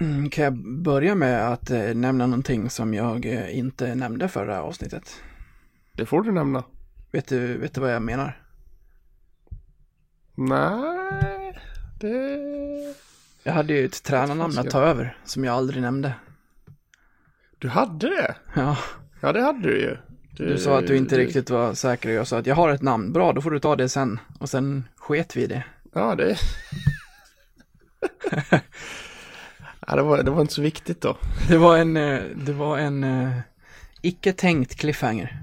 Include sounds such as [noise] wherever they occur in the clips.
Mm, Kan jag börja med att eh, nämna någonting som jag eh, inte nämnde förra avsnittet? Det får du nämna. Vet du, vet du vad jag menar? Nej, det... Jag hade ju ett tränarnamn att ta över som jag aldrig nämnde. Du hade det? Ja, Ja, det hade du ju. du sa att du inte det- riktigt var säker och jag sa att jag har ett namn. Bra, då får du ta det sen. Och sen sket vi det. Ja, det... [laughs] ja, det, var, det var inte så viktigt då. Det var en, eh, det var en eh, icke tänkt cliffhanger.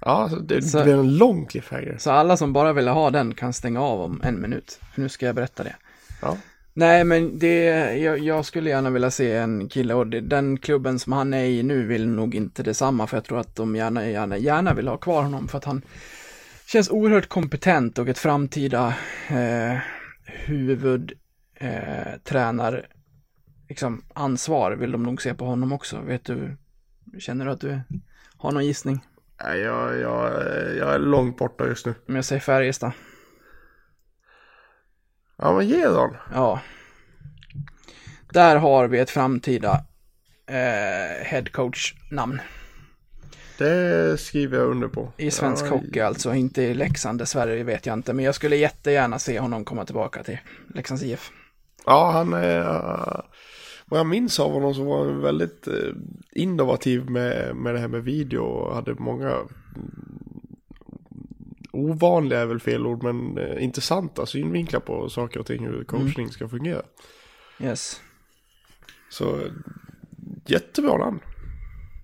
Ja, det, Så- blev en lång cliffhanger. Så alla som bara ville ha den kan stänga av om en minut. För nu ska jag berätta det. Ja. Nej, men det, jag, jag skulle gärna vilja se en kille och det, den klubben som han är i nu vill nog inte detsamma för jag tror att de gärna, gärna, gärna vill ha kvar honom för att han känns oerhört kompetent och ett framtida eh, huvud eh, tränar liksom ansvar vill de nog se på honom också. Vet du, känner du att du har någon gissning? Nej, jag, jag, jag är långt borta just nu. Om jag säger Färjestad? Ja, men ge då. Ja. Där har vi ett framtida eh, headcoach-namn. Det skriver jag under på. I svensk ja, hockey alltså, inte i Leksand dessvärre, vet jag inte. Men jag skulle jättegärna se honom komma tillbaka till Leksands IF. Ja, han är... Vad jag minns av honom så var han väldigt eh, innovativ med, med det här med video och hade många mm, ovanliga är väl fel ord men eh, intressanta synvinklar på saker och ting hur coachning ska fungera. Yes. Så jättebra namn.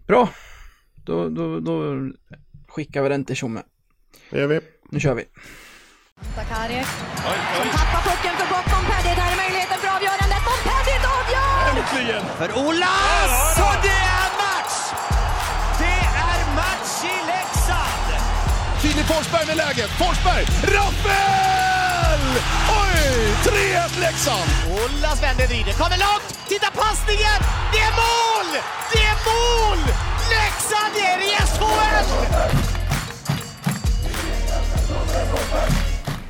Bra. Då, då, då skickar vi den till Tjomme. Det gör vi. Nu kör vi. Sakari som tappar pucken för gott. Montpellier, där är möjligheten för avgör! för Olas! Och det är match! Det är match i Leksand! Filip Forsberg med läget. Forsberg! Rappel! Oj! 3-1 Leksand! Olas vänder, vrider, kommer långt! Titta passningen! Det är mål! Det är mål! Leksand är i SHL!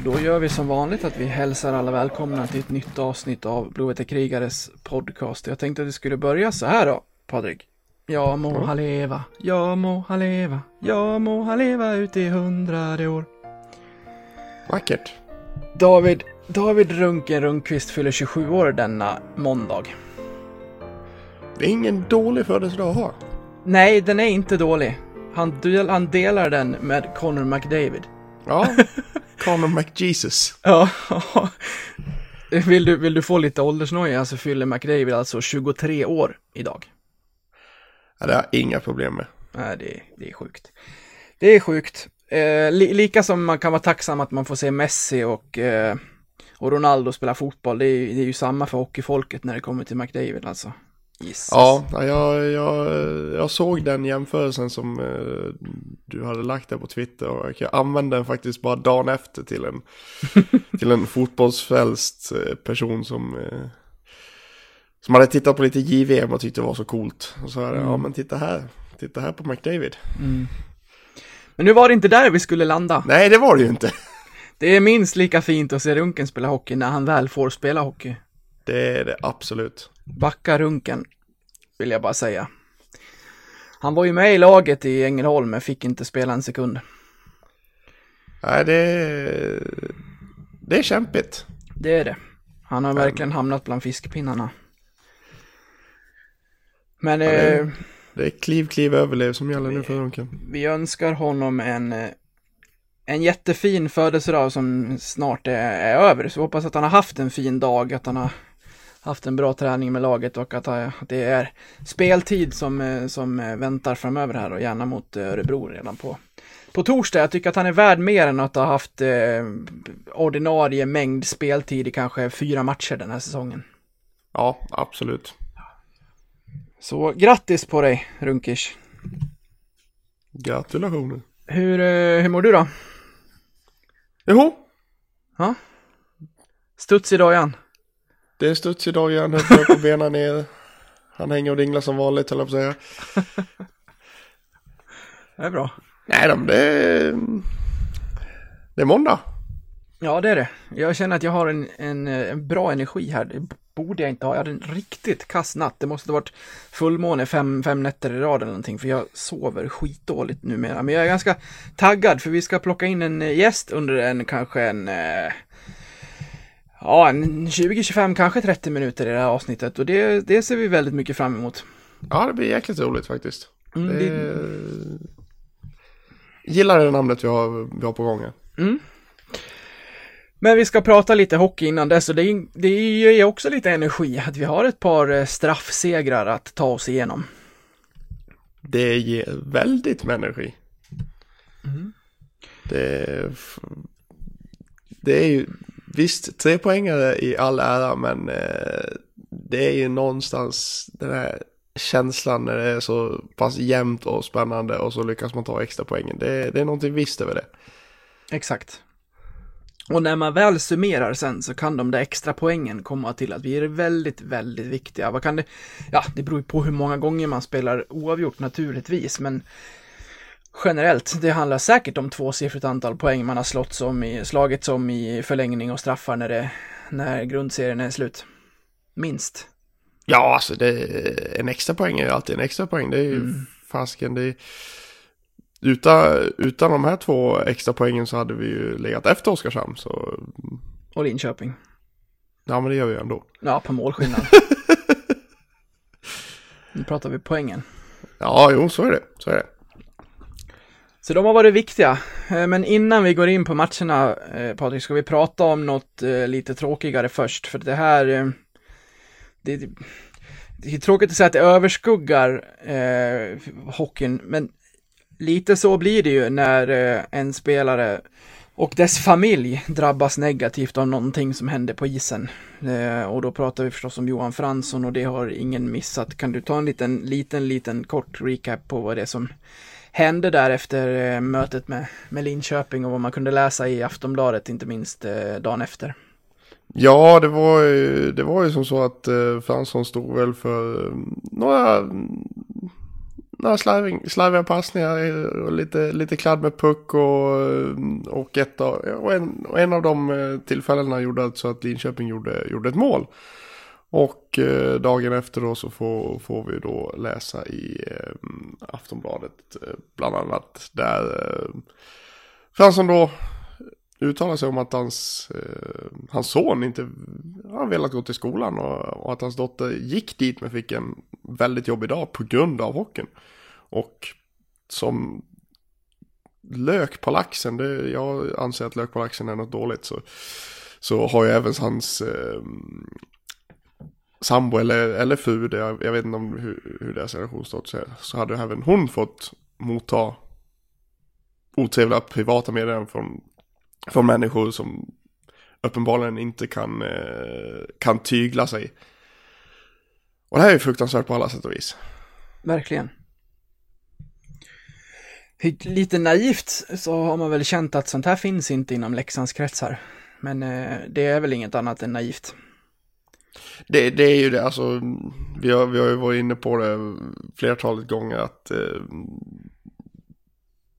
Då gör vi som vanligt att vi hälsar alla välkomna till ett nytt avsnitt av Blåvita krigares podcast. Jag tänkte att det skulle börja så här då, Patrik. Ja må han leva, ja må han leva, ja må han leva ut i hundrade år. Vackert. David, David Runken Rundqvist fyller 27 år denna måndag. Det är ingen dålig födelsedag att ha. Nej, den är inte dålig. Han, del, han delar den med Connor McDavid. Ja, Conor McJesus. [laughs] Ja, vill du, vill du få lite åldersnoja så fyller McDavid alltså 23 år idag. Ja, det har jag inga problem med. Nej, det, det är sjukt. Det är sjukt. Eh, li, lika som man kan vara tacksam att man får se Messi och, eh, och Ronaldo spela fotboll. Det är, det är ju samma för hockeyfolket när det kommer till McDavid alltså. Jesus. Ja, ja, jag, jag, jag såg den jämförelsen som eh, du hade lagt där på Twitter och jag använde den faktiskt bara dagen efter till en, [laughs] till en fotbollsfrälst eh, person som, eh, som hade tittat på lite JVM och tyckte det var så coolt. Och så här, ja men titta här, titta här på McDavid. Men nu var det inte där vi skulle landa. Nej, det var det ju inte. [laughs] Det är minst lika fint att se Runken spela hockey när han väl får spela hockey. Det är det absolut. Backa Runken, vill jag bara säga. Han var ju med i laget i Ängelholm men fick inte spela en sekund. Nej, det, är- det är kämpigt. Det är det. Han har verkligen hamnat bland fiskpinnarna. Men det är- eh, Det är kliv, kliv, överlev som gäller nu för Runken. vi önskar honom en, eh, en jättefin födelsedag som snart är, är över. Så vi hoppas att han har haft en fin dag, att han har haft en bra träning med laget och att, eh, det är speltid som, eh, som eh, väntar framöver här och gärna mot Örebro redan på, på torsdag. Jag tycker att han är värd mer än att ha haft eh, ordinarie mängd speltid i kanske fyra matcher den här säsongen. Ja, absolut. Så grattis på dig, Runkish. Gratulationer. Hur, hur mår du då? Jo, Ja? Studs i dojan? Det är studs idag igen, höll på på benen ner. Han hänger och dinglar som vanligt, höll jag på att säga. Det är bra. Nej, de, det är... Det är måndag. Ja, det är det. Jag känner att jag har en, en, en bra energi här. Det borde jag inte ha. Jag hade en riktigt kass natt. Det måste ha varit fullmåne fem, fem nätter i rad eller någonting, för jag sover skitdåligt numera. Men jag är ganska taggad, för vi ska plocka in en gäst under en kanske en eh, Ja, en 20-25, kanske 30 minuter i det här avsnittet och det, det ser vi väldigt mycket fram emot. Ja, det blir jäkligt roligt faktiskt. Mm, det... det- Gillar det namnet vi har, vi har på gång här. Men vi ska prata lite hockey innan dess och det, det ger också lite energi att vi har ett par eh, straffsegrar att ta oss igenom. Det ger väldigt med energi. Det, är f- det är ju, visst, tre poängare i all ära, men eh, det är ju någonstans den här känslan när det är så pass jämnt och spännande och så lyckas man ta extra poängen. Det, det är någonting visst över det. Exakt. Och när man väl summerar sen så kan de där extra poängen komma till att vi är väldigt, väldigt viktiga. Vad kan det? Ja, det beror ju på hur många gånger man spelar oavgjort naturligtvis, men generellt, det handlar säkert om tvåsiffrigt antal poäng man har slått som i, slagit som i förlängning och straffar när, det, när grundserien är slut. Minst. Ja, alltså det, en extra poäng är ju alltid en extra poäng. Det är ju fasken. Det är, utan, utan de här två extra poängen så hade vi ju legat efter Oskarshamn. Så Och Linköping. ja, men det gör vi ju ändå. Ja, på målskillnad. [laughs] nu pratar vi poängen. Ja, jo, så är det. Så är det. Så de har varit viktiga. Eh, men innan vi går in på matcherna, eh, Patrik, ska vi prata om något eh, lite tråkigare först. För det här, det, det är tråkigt att säga att det överskuggar eh, hockeyn, men lite så blir det ju när eh, en spelare och dess familj drabbas negativt av någonting som händer på isen. Eh, och då pratar vi förstås om Johan Fransson och det har ingen missat. Kan du ta en liten, liten, liten kort recap på vad det är som hände där efter eh, mötet med, med Linköping och vad man kunde läsa i Aftonbladet, inte minst eh, dagen efter. Ja, det var ju, det var ju som så att eh, Fransson stod väl för några, några slarving, slarviga passningar och lite, lite kladd med puck och, och, ett av, och, en, och en av de tillfällena gjorde alltså att Linköping gjorde, gjorde ett mål. Och eh, dagen efter då så får, får vi då läsa i eh, Aftonbladet eh, bland annat där eh, Fransson då uttalar sig om att hans, eh, hans son inte har velat gå till skolan och, och att hans dotter gick dit men fick en väldigt jobbig dag på grund av hockeyn. Och som lök på laxen, det, jag anser att lök på laxen är något dåligt, så, så har ju även hans eh, sambo eller, eller fru, det, jag, jag vet inte om hur, hur deras relation stått sig, så hade även hon fått motta otrevliga privata meddelanden från från människor som uppenbarligen inte kan, eh, kan tygla sig. Och det här är fruktansvärt på alla sätt och vis. Verkligen. Lite naivt så har man väl känt att sånt här finns inte inom Leksands kretsar. Men eh, det är väl inget annat än naivt. Det, det är ju det, alltså, vi har, vi har ju varit inne på det flertalet gånger att eh,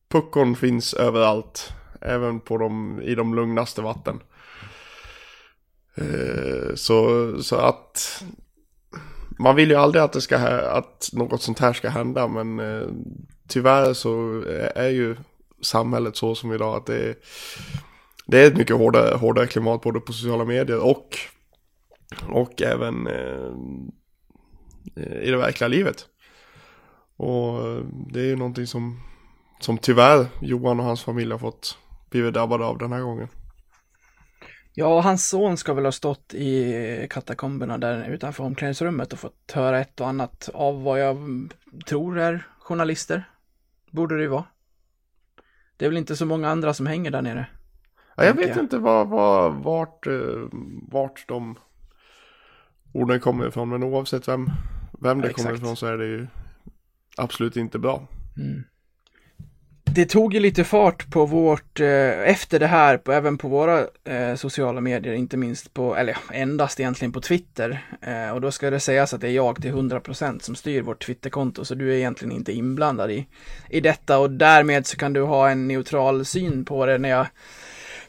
puckon finns överallt, även på de, i de lugnaste vatten. Eh, så, så att man vill ju aldrig att det ska, att något sånt här ska hända, men eh, tyvärr så är ju samhället så som idag att det är, det är ett mycket hårdare, hårdare klimat både på sociala medier och och även eh, i det verkliga livet. Och det är ju någonting som, som tyvärr Johan och hans familj har fått blivit drabbade av den här gången. Ja, hans son ska väl ha stått i katakomberna där utanför omklädningsrummet och fått höra ett och annat av vad jag tror är journalister. Borde det ju vara. Det är väl inte så många andra som hänger där nere. Ja, jag vet jag. inte var, var, vart, eh, vart de orden kommer ifrån, men oavsett vem, vem det Ja, kommer ifrån så är det ju absolut inte bra. Det tog ju lite fart på vårt, eh, efter det här, på, även på våra eh, sociala medier, inte minst på, eller endast egentligen på Twitter. Eh, och då ska det sägas att det är jag till 100% som styr vårt Twitterkonto, så du är egentligen inte inblandad i, i detta och därmed så kan du ha en neutral syn på det när jag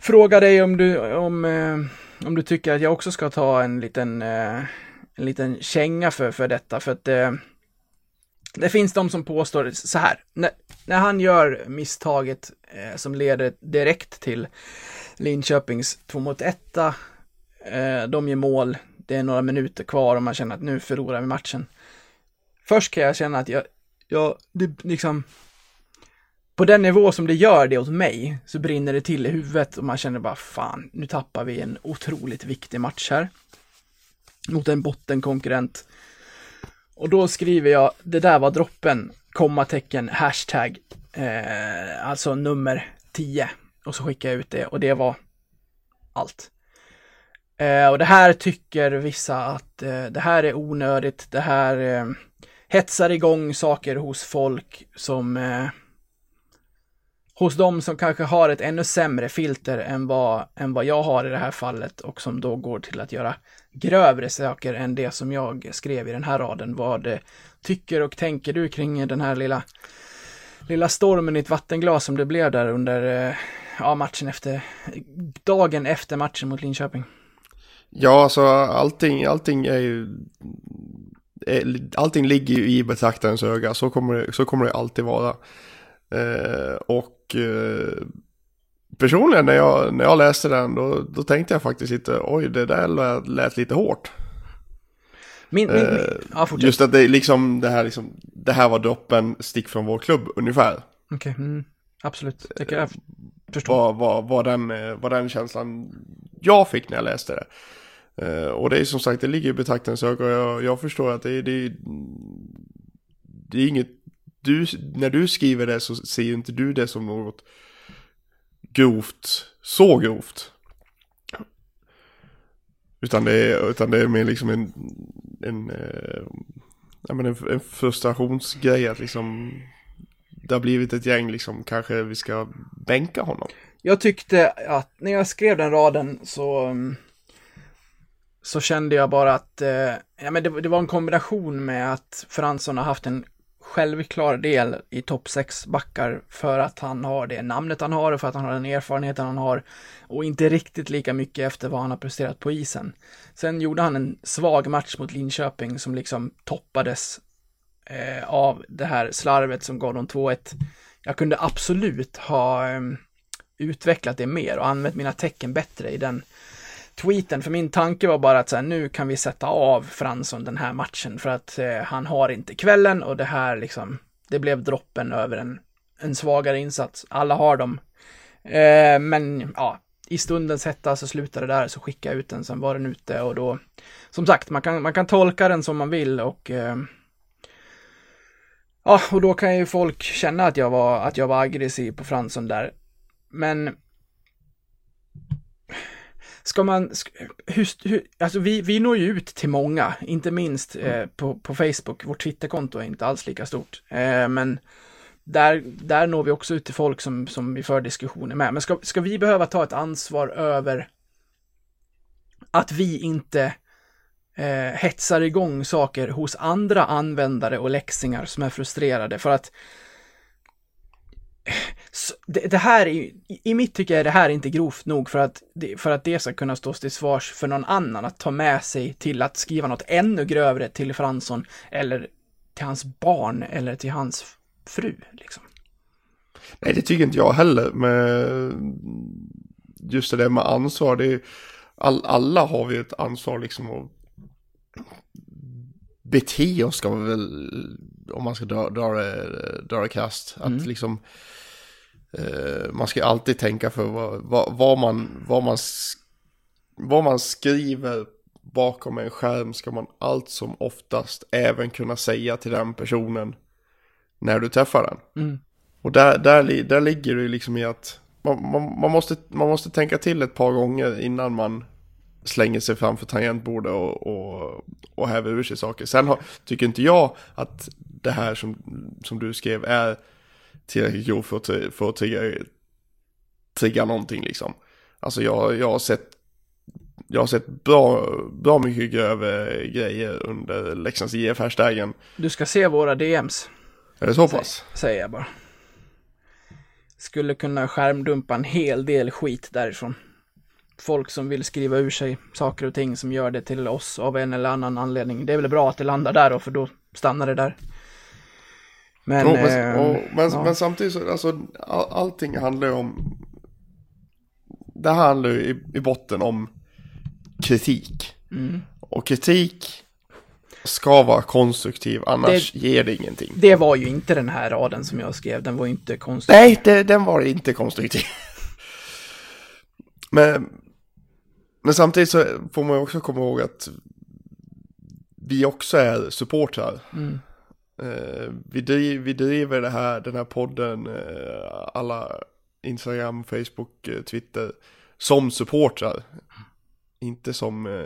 fråga dig om du, om, eh, om du tycker att jag också ska ta en liten, eh, en liten känga för, för detta. För att eh, det finns de som påstår så här. När, när han gör misstaget eh, som leder direkt till Linköpings 2 mot 1. Eh, de gör mål. Det är några minuter kvar och man känner att nu förlorar vi matchen. Först kan jag känna att jag, jag det liksom på den nivå som det gör det åt mig så brinner det till i huvudet och man känner bara fan, nu tappar vi en otroligt viktig match här. Mot en bottenkonkurrent. Och då skriver jag, det där var droppen, kommatecken, hashtag, eh, alltså nummer 10. Och så skickar jag ut det och det var allt. Eh, och det här tycker vissa att eh, det här är onödigt, det här eh, hetsar igång saker hos folk som eh, hos de som kanske har ett ännu sämre filter än vad, än vad jag har i det här fallet och som då går till att göra grövre saker än det som jag skrev i den här raden. Vad eh, tycker och tänker du kring den här lilla, lilla stormen i ett vattenglas som det blev där under eh, ja, matchen efter, dagen efter matchen mot Linköping? Ja, alltså allting, allting är ju, eh, allting ligger ju i betraktarens öga, så kommer det, så kommer det alltid vara. Eh, och eh, personligen när jag, när jag läste den då, då tänkte jag faktiskt lite, oj det där lät, lät lite hårt. Min, min, min. Ja, just att det, liksom, det, här, liksom, det här var droppen, stick från vår klubb ungefär. Okej, okay. mm, absolut. Det kan jag förstå. Var, var, var, den, var den känslan jag fick när jag läste det. Och det är som sagt, det ligger i betraktarens öga och jag, jag förstår att det, det, det är inget du, när du skriver det så ser ju inte du det som något grovt, så grovt. Utan det är, utan det är mer liksom en, en, eh, en, en, en frustrationsgrej att liksom det har blivit ett gäng liksom, kanske vi ska bänka honom. Jag tyckte att när jag skrev den raden så mm, så kände jag bara att eh, ja, men det, det, var en kombination med att Fransson har haft en självklar del i topp 6 backar för att han har det namnet han har och för att han har den erfarenheten han har och inte riktigt lika mycket efter vad han har presterat på isen. Sen gjorde han en svag match mot Linköping som liksom toppades eh, av det här slarvet som gav dem 2-1. Jag kunde absolut ha eh, utvecklat det mer och använt mina tecken bättre i den tweeten, för min tanke var bara att så här, nu kan vi sätta av Fransson den här matchen för att eh, han har inte kvällen och det här liksom, det blev droppen över en, en svagare insats. Alla har dem. Eh, men ja, i stundens hetta så slutade det där, så skickade jag ut den, sen var den ute och då, som sagt, man kan, man kan tolka den som man vill och eh, Ja, och då kan ju folk känna att jag var, att jag var aggressiv på Fransson där. Men ska man, hur, hur, alltså vi, vi når ju ut till många, inte minst eh, mm. på, på Facebook, vårt Twitterkonto är inte alls lika stort, eh, men där, där når vi också ut till folk som, som vi för diskussioner med. Men ska, ska vi behöva ta ett ansvar över att vi inte eh, hetsar igång saker hos andra användare och läxingar som är frustrerade för att det, det, här är i mitt tycke är det här inte grovt nog för att, för att det ska kunna stå till svars för någon annan att ta med sig till att skriva något ännu grövre till Fransson eller till hans barn eller till hans fru liksom. Nej, det tycker inte jag heller. Men just det där med ansvar, det är, all, alla har vi ett ansvar liksom att bete oss ska man väl, om man ska dra, dra, dra det kast. Att mm. liksom Eh, man ska alltid tänka för vad, vad, vad, man, vad, man, vad man skriver bakom en skärm ska man allt som oftast även kunna säga till den personen när du träffar den. Mm. Och där, där, där ligger det liksom i att man, man, man, måste, man måste tänka till ett par gånger innan man slänger sig framför tangentbordet och, och, och häver ur sig saker. Sen har, tycker inte jag att det här som, som du skrev är tillräckligt grov för att, för att trigga, trigga någonting liksom. Alltså jag, jag har sett jag har sett bra, bra mycket grövre grejer under Leksands IF-hashtaggen. Du ska se våra DMs. Är det så pass? Säger jag bara. skulle kunna skärmdumpa en hel del skit därifrån. Folk som vill skriva ur sig saker och ting som gör det till oss av en eller annan anledning. Det är väl bra att det landar där då, för då stannar det där. Men, Jo, men, eh, och, men, ja. men samtidigt så, alltså, all, allting handlar ju om, det här handlar ju i, i botten om kritik. Mm. Och kritik ska vara konstruktiv, annars ger det ingenting. det var ju inte den här raden som jag skrev, den var inte konstig. Nej, det, den var inte konstruktiv. [laughs] men, men samtidigt så får man ju också komma ihåg att vi också är supportrar. Mm. Eh, vi, driv, vi driver det här, den här podden, eh, alla Instagram, Facebook, eh, Twitter, som supportrar. Inte som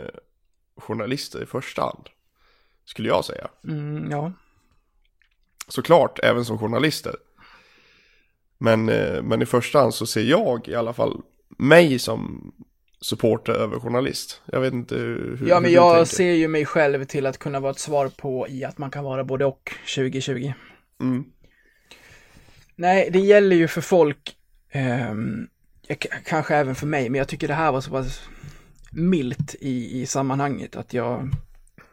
journalister i första hand, skulle jag säga. Mm, ja. Såklart, även som journalister. Men, men i första hand så ser jag i alla fall mig som supporter över journalist. Jag vet inte hur, hur Ja, men du jag tänker. ser ju mig själv till att kunna vara ett svar på i att man kan vara både och 2020. Mm. Nej, det gäller ju för folk, k- kanske även för mig, men jag tycker det här var så pass milt i, i sammanhanget att jag,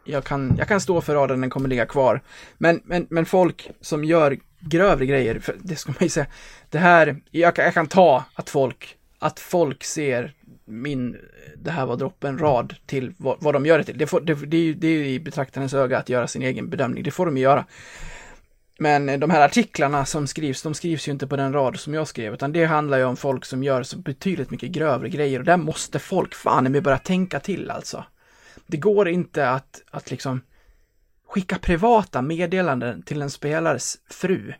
jag, kan, jag kan stå för raden, den kommer ligga kvar. Men, men, men folk som gör grövre grejer, för det ska man ju säga, det här, jag, jag kan ta att folk, att folk ser min, det här var droppen rad till vad, vad de gör det till. Det, får, det, det, är ju- det är ju i betraktarens öga att göra sin egen bedömning, det får de ju göra. Men eh, de här artiklarna som skrivs, de skrivs ju inte på den rad som jag skrev, utan det handlar ju om folk som gör så betydligt mycket grövre grejer och där måste folk fan med börja tänka till alltså. Det går inte att, att liksom skicka privata meddelanden till en spelares fru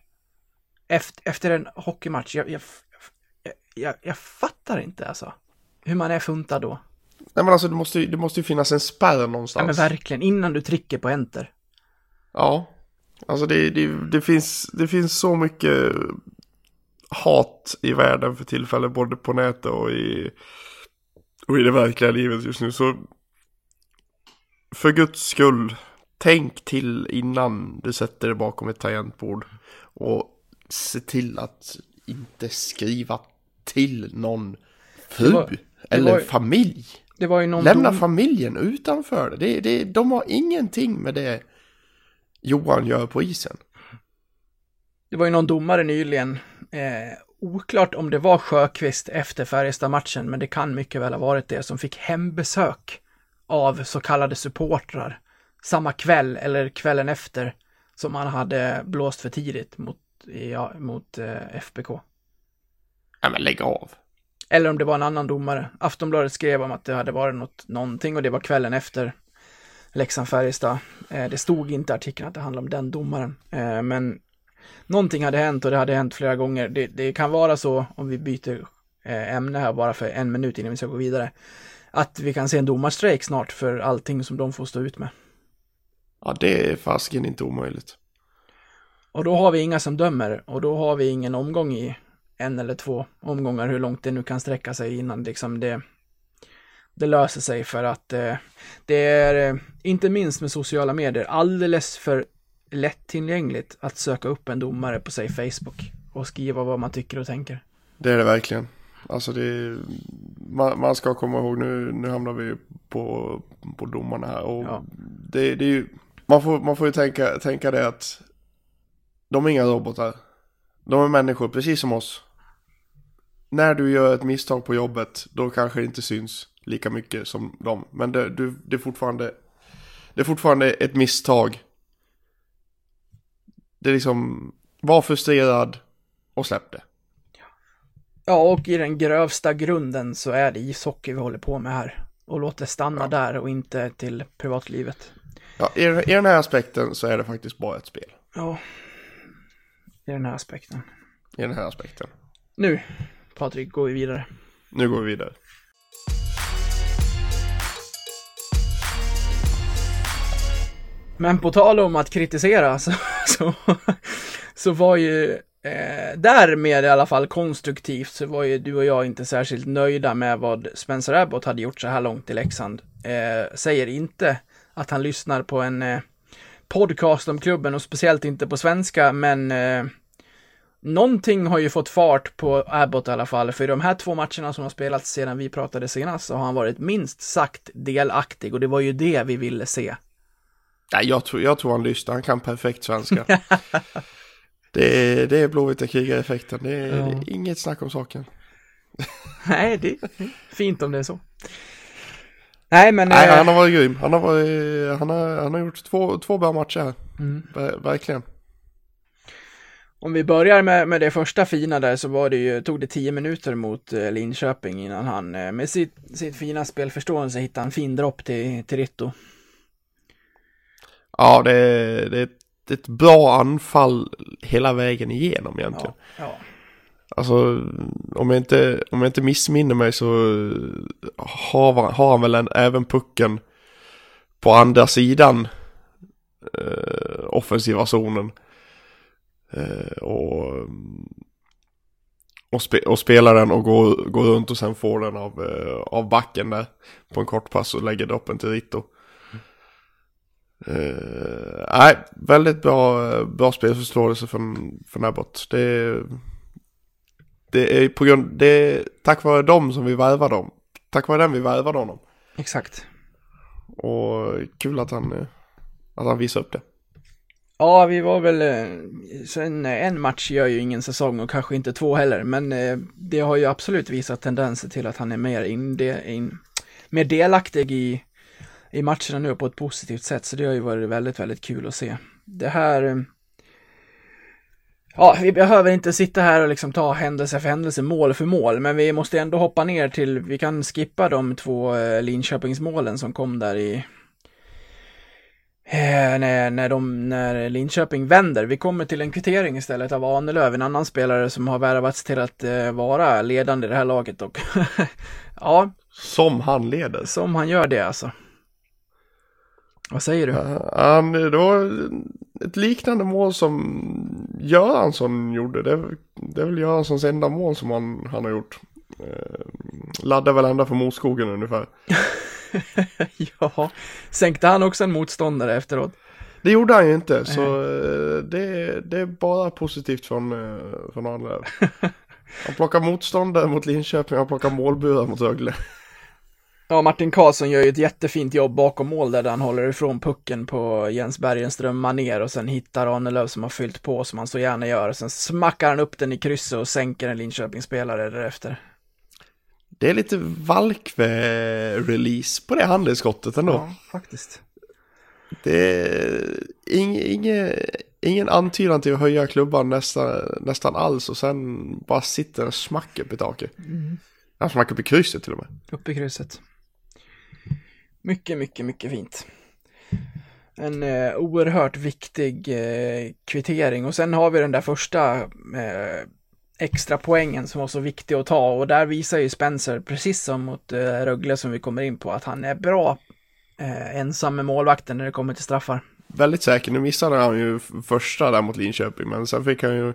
efter, efter en hockeymatch. Jag, jag, jag, jag, jag fattar inte alltså hur man är funtad då. Nej men alltså det måste, ju- det måste ju finnas en spärr Ja, men någonstans. verkligen, innan du trycker på enter. Ja. Alltså det, det, det, finns, det finns så mycket hat i världen för tillfället, både på nätet och i, och i det verkliga livet just nu. Så för guds skull, tänk till innan du sätter dig bakom ett tangentbord. Och se till att inte skriva till någon fru Det var- det eller var- familj. Lämna dom- familjen utanför. Det, det, de har ingenting med det Johan gör på isen. Det var ju någon domare nyligen, eh, oklart om det var Sjöqvist efter Färjestad-matchen, men det kan mycket väl ha varit det, som fick hembesök av så kallade supportrar samma kväll eller kvällen efter som han hade blåst för tidigt mot, ja, mot eh, FBK. Ja men lägg av. Eller om det var en annan domare. Aftonbladet skrev om att det hade varit något, någonting och det var kvällen efter Leksand-Färjestad. Eh, det stod inte i artikeln att det handlade om den domaren. Eh, men någonting hade hänt och det hade hänt flera gånger. Det, det kan vara så, om vi byter eh, ämne här bara för en minut innan vi ska gå vidare, att vi kan se en domarstrejk snart för allting som de får stå ut med. Ja det är fasken inte omöjligt. Och då har vi inga som dömer och då har vi ingen omgång i en eller två omgångar, hur långt det nu kan sträcka sig innan liksom det, det löser sig för att eh, det är, eh, inte minst med sociala medier, alldeles för lättillgängligt att söka upp en domare på, säg Facebook och skriva vad man tycker och tänker. Det är det verkligen. Alltså det är, man, man ska komma ihåg nu, nu hamnar vi på, på domarna här och Ja. det, det är ju, man får, man får ju tänka, tänka det att de är inga robotar. De är människor precis som oss. När du gör ett misstag på jobbet, då kanske det inte syns lika mycket som dem. Men det, du, det, är, fortfarande, det är fortfarande ett misstag. Det är liksom, var frustrerad och släpp det. Ja, och i den grövsta grunden så är det ishockey vi håller på med här. Och låt det stanna där och inte till privatlivet. Ja, i, i den här aspekten så är det faktiskt bara ett spel. Ja, i den här aspekten. I den här aspekten. Nu, Patrik, går vi vidare. Nu går vi vidare. Men på tal om att kritisera så, så, så var ju eh, därmed i alla fall konstruktivt så var ju du och jag inte särskilt nöjda med vad Spencer Abbott hade gjort så här långt i Leksand. Eh, säger inte att han lyssnar på en eh, podcast om klubben och speciellt inte på svenska, men eh, någonting har ju fått fart på Abbott i alla fall, för i de här två matcherna som har spelats sedan vi pratade senast så har han varit minst sagt delaktig och det var ju det vi ville se. Nej, jag tror, jag tror han lyssnar, han kan perfekt svenska. [laughs] det, är, det är blåvita krigareffekten, det, är- Ja. det är inget snack om saken. [laughs] Nej, det är fint om det är så. Nej, men... Nej, eh, han har varit grym. Han har, varit, han har, han har gjort två, två bra matcher här. Mm. Ver, verkligen. Om vi börjar med, med det första fina där så var det ju, tog det tio minuter mot eh, Linköping innan han eh, med sitt, sitt fina spelförståelse hittade en fin dropp till, till Ritto. Ja, det är, det är ett, bra anfall hela vägen igenom egentligen. Ja, ja. Alltså, om jag inte, om jag inte missminner mig så har, han- har han väl en, även pucken på andra sidan eh, offensiva zonen. Eh, och, och, spe, och spelar den och går, går runt och sen får den av, eh, av backen där på en kort pass och lägger droppen till Ritto. Eh, nej, väldigt bra, bra spelförståelse från, från Abbott. Det det är på grund, det är tack vare dem som vi värvade dem. Tack vare den vi värvade honom. Exakt. Och kul att han, att han visar upp det. Ja, vi var väl, eh, sen eh, en match gör ju ingen säsong och kanske inte två heller, men eh, det har ju absolut visat tendenser till att han är mer, in, de, in, mer delaktig i, i matcherna nu på ett positivt sätt, så det har ju varit väldigt, väldigt kul att se. Det här, ja, vi behöver inte sitta här och liksom ta händelse för händelse, mål för mål, men vi måste ändå hoppa ner till, vi kan skippa de två Linköpingsmålen som kom där i Eh, när, när, de, när Linköping vänder. Vi kommer till en kvittering istället av Ahnelöv, en annan spelare som har värvats till att eh, vara ledande i det här laget och [laughs] ja, Som han leder. som han gör det alltså. Vad säger du? Han, det var ett liknande mål som Göransson gjorde. Det, är- det är väl Göranssons enda mål som han, han har gjort. Eh, laddar väl ända för Moskogen ungefär. [laughs] [laughs] ja, sänkte han också en motståndare efteråt? Det gjorde han ju inte, så eh, det, det är bara positivt från, eh, från andra. [laughs] Han plockar motståndare mot Linköping, han plockar målburar mot Rögle. Ja, Martin Karlsson gör ju ett jättefint jobb bakom mål där han håller ifrån pucken på Jens Bergenström ner och sen hittar Ahnelöv som har fyllt på som han så gärna gör. Sen smackar han upp den i krysset och sänker en Linköping-spelare därefter. Det är lite Valkve-release på det handelsskottet ändå. faktiskt. Det är ing, inge, ingen antydan till att höja klubban nästan, nästan alls och sen bara sitter en smack upp i taket. Han smack upp i krysset till och med. Upp i krysset. Mycket, mycket, mycket fint. En eh, oerhört viktig eh, kvittering och sen har vi den där första eh, extra poängen som var så viktig att ta och där visar ju Spencer, precis som mot eh, Rögle som vi kommer in på, att han är bra eh, ensam med målvakten när det kommer till straffar. Väldigt säker, nu missade han ju första där mot Linköping men sen fick han ju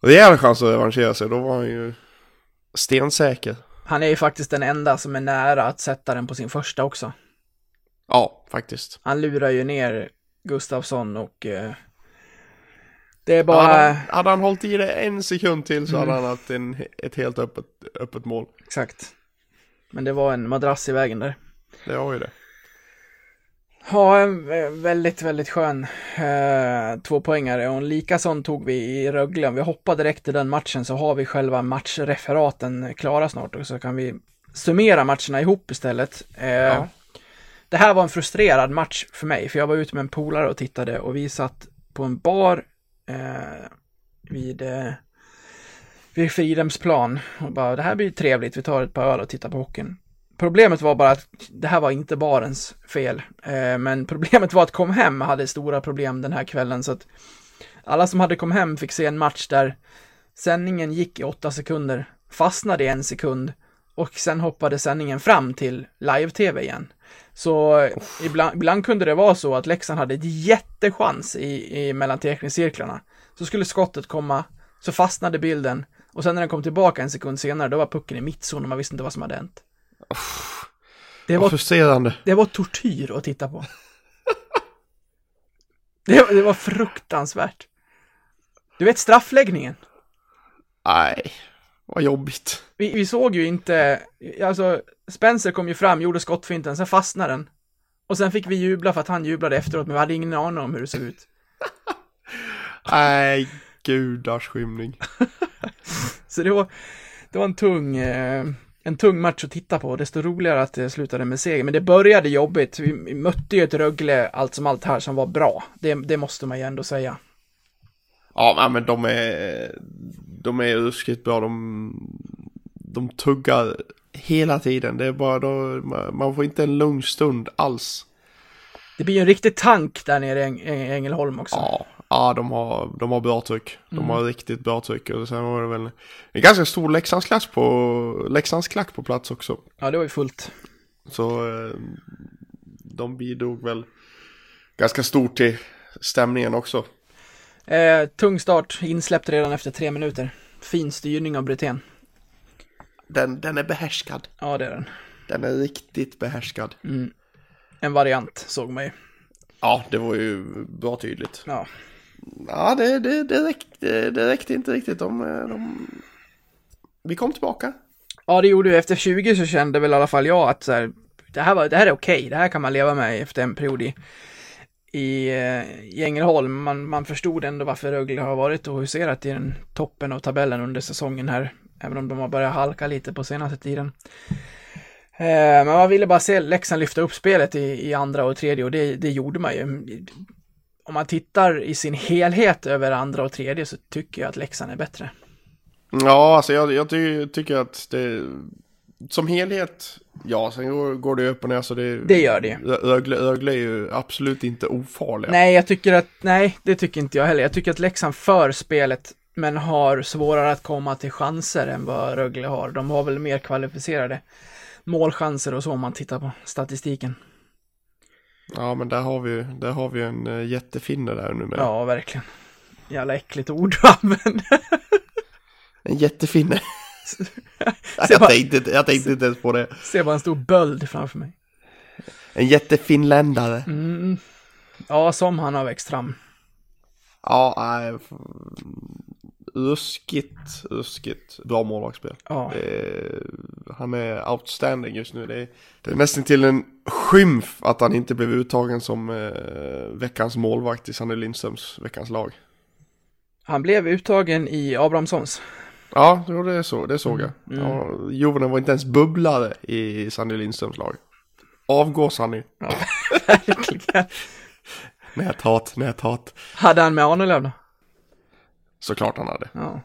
rejäl chans att revanschera sig. Då var han ju stensäker. Han är ju faktiskt den enda som är nära att sätta den på sin första också. Ja, faktiskt. Han lurar ju ner Gustafsson och eh, det är Hade han, bara... hade han hållit i det en sekund till så hade Mm. han haft en, ett helt öppet, öppet mål. Exakt. Men det var en madrass i vägen där. Det var ju det. Ja, en vä- väldigt, väldigt skön eh, tvåpoängare och en likason tog vi i Rögle. Om vi hoppar direkt till den matchen så har vi själva matchreferaten klara snart och så kan vi summera matcherna ihop istället. Eh, Ja. Det här var en frustrerad match för mig, för jag var ute med en polare och tittade och vi satt på en bar eh, vid, eh, vid Fridhemsplan och bara det här blir trevligt, vi tar ett par öl och tittar på hockeyn. Problemet var bara att det här var inte barens fel, eh, men [laughs] problemet var att kom hem hade stora problem den här kvällen så att alla som hade kom hem fick se en match där sändningen gick i åtta sekunder, fastnade i en sekund och sen hoppade sändningen fram till live-tv igen. Så ibland, ibland kunde det vara så att Leksand hade ett jättechans i, i mellan teckningscirklarna. Så skulle skottet komma, så fastnade bilden och sen när den kom tillbaka en sekund senare, då var pucken i mittzon och man visste inte vad som hade hänt. Det Vad var, frustrerande. det var tortyr att titta på. [laughs] Det, det var fruktansvärt. Du vet straffläggningen? Nej, vad jobbigt. Vi, vi såg ju inte, alltså Spencer kom ju fram, gjorde skottfinten, sen fastnade den. Och sen fick vi jubla för att han jublade efteråt, men vi hade ingen aning om hur det såg ut. [laughs] Nej, gudars skymning. [laughs] Så det var, det var en tung, eh, en tung match att titta på. Desto roligare att det slutade med seger. Men det började jobbigt. Vi mötte ju ett Rögle allt som allt här som var bra. Det, det måste man ju ändå säga. Ja, men de är, de är ruskigt bra. De, de tuggar hela tiden. Det är bara då, man får inte en lugn stund alls. Det blir ju en riktig tank där nere i Äng- Äng- Ängelholm också. Ja, ja de, har, de har bra tryck. De Mm. har riktigt bra tryck. Och sen var det väl en ganska stor Leksandsklack på, Leksandsklack på plats också. Ja, det var ju fullt. Så eh, de bidrog väl ganska stort till stämningen också. Eh, tung start, insläppt redan efter tre minuter. Fin styrning av Brithén. Den, den är behärskad. Ja, det är den. Den är riktigt behärskad. En variant, såg man ju. Ja, det var ju bra tydligt. Ja. Ja, det, det, det, räckte, det räckte inte riktigt. De, de... Vi kom tillbaka. Ja, det gjorde vi. Efter 20 så kände väl i alla fall jag att så här, det, här var, det här är okej. Det här kan man leva med efter en period i, i, eh, i Ängelholm. Man, man förstod ändå varför Rögle har varit och huserat i den toppen av tabellen under säsongen här. Även om de har börjat halka lite på senaste tiden. Eh, Men man ville bara se Leksand lyfta upp spelet i, i andra och tredje och det, det gjorde man ju. Om man tittar i sin helhet över andra och tredje så tycker jag att Leksand är bättre. Ja, alltså jag, jag ty, tycker att det... Som helhet, ja, sen går, går det upp och ner så det... Det gör det. Rögle, Rögle är ju absolut inte ofarliga. Nej, jag tycker att, nej, det tycker inte jag heller. Jag tycker att Leksand för spelet, men har svårare att komma till chanser än vad Rögle har. De har väl mer kvalificerade målchanser och så om man tittar på statistiken. Ja, men där har vi, där har vi en uh, jättefinne där nu med. Ja, verkligen. Jävla äckligt ord du använder. [laughs] En jättefinne. [laughs] Jag, bara- tänkte, jag tänkte inte ens på det. Ser bara en stor böld framför mig. En jättefinländare. Mm. Ja, som han har växt fram. Ja, nej. f- Ruskigt, ruskigt bra målvaktsspel. Ja, han är outstanding just nu. Det är, det är nästan till en skymf att han inte blev uttagen som eh, veckans målvakt i Sanny Lindströms veckans lag. han blev uttagen i Abrahamssons. Ja, det, så, det såg jag. Mm. Ja, Jovonen var inte ens bubblare i Sanny Lindströms lag. Avgå Sanny. [laughs] Verkligen. Näthat, näthat. Hade han med Arnelöv då? Såklart han hade. Ja.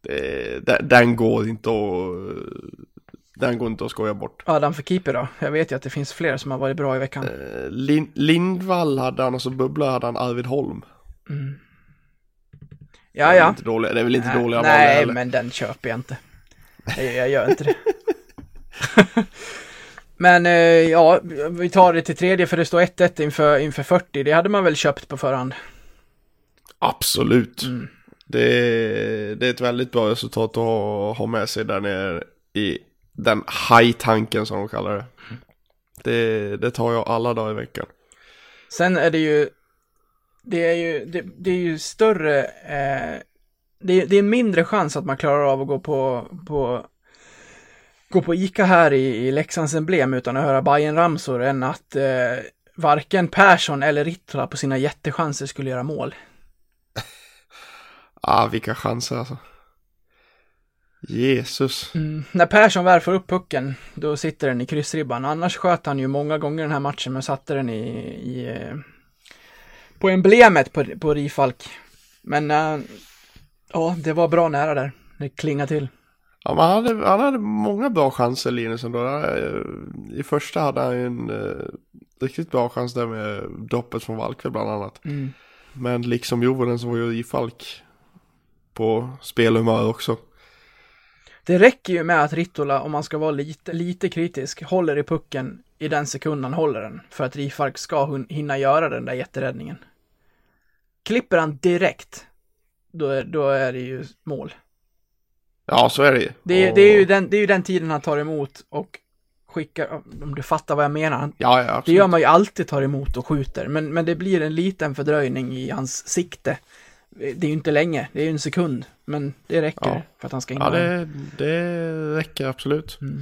Det, den, den går inte att... Den går inte att skoja bort. Hade han för keeper då? Jag vet ju att det finns fler som har varit bra i veckan. Eh, Lin, Lindvall hade han och så bubblare hade han Arvid Holm. Ja, ja. inte dåliga, det är väl inte Nej, dåliga val Nej, heller. men den köper jag inte. Nej, jag gör inte det. [laughs] men eh, ja, vi tar det till tredje för det står 1-1 inför, inför 40. Det hade man väl köpt på förhand. Absolut. Mm. Det, det är ett väldigt bra resultat att ha, ha med sig där nere i den high-tanken som de kallar det. det. Det tar jag alla dagar i veckan. Sen är det ju, det är ju, det, det är ju större, eh, det, det är mindre chans att man klarar av att gå på, på gå på Ica här i, i Leksands emblem utan att höra bayern ramsor än att eh, varken Persson eller Rittola på sina jättechanser skulle göra mål. [laughs] Ah, vilka chanser alltså. Jesus. Mm. När Persson väl får upp pucken, då sitter den i kryssribban. Annars sköt han ju många gånger den här matchen, men satte den i, i eh, på emblemet på, på Rifalk. Men eh, ja, det var bra nära där. Det klingade till. Ja, men han, hade, han hade många bra chanser Linus ändå. Eh, I första hade han ju en eh, riktigt bra chans där med droppet från Valkve bland annat. Mm. Men liksom Jovonen så var ju Rifalk på spelhumör också. Det räcker ju med att Rittola, om man ska vara lite, lite kritisk, håller i pucken i den sekund han håller den för att Rifalk ska hinna göra den där jätteräddningen. Klipper han direkt, då är, då är det ju mål. Ja, så är det ju. Det är, Och- det, är ju den, det är ju den tiden han tar emot och skickar, om du fattar vad jag menar. Ja, ja, det gör man ju alltid, tar emot och skjuter, men, men det blir en liten fördröjning i hans sikte Det är ju inte länge, det är ju en sekund. Men det räcker Ja. för att han ska in Ja, det, det räcker absolut. Mm.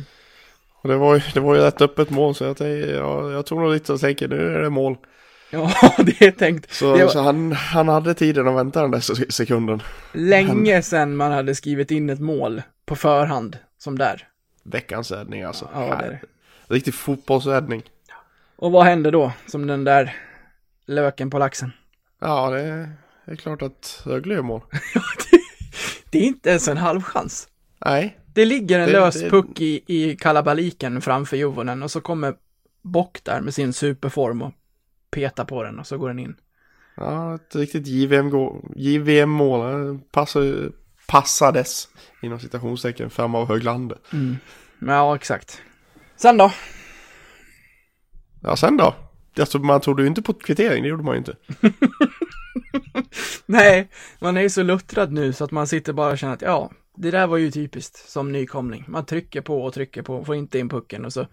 Och det var, ju, det var ju ett öppet mål så jag, tänkte, jag, jag tog nog lite och tänkte nu är det mål. [laughs] Ja, det är tänkt. Så, var- så han, han hade tiden att vänta den där se- sekunden. Länge sedan man hade skrivit in ett mål på förhand, som där. Veckans räddning alltså. Ja, det är det. Riktig fotbollsräddning. Och vad hände då, som den där löken på laxen? Ja, det är, det är klart att Rögle gör mål. [laughs] Det är inte ens en halvchans. Nej, Det ligger en Det- lös det- puck i, i kalabaliken framför Juvonen och så kommer Bock där med sin superform och petar på den och så går den in. ja, ett riktigt JVM-mål. JVM Passar, passades inom citationstecken fram av Höglander. Men Ja, exakt. Sen då? Ja, sen då? Alltså, man trodde ju inte på kvittering, det gjorde man ju inte. [laughs] Nej, man är ju så luttrad nu så att man sitter bara och känner att ja, det där var ju typiskt som nykomling. Man trycker på och trycker på, får inte in pucken och så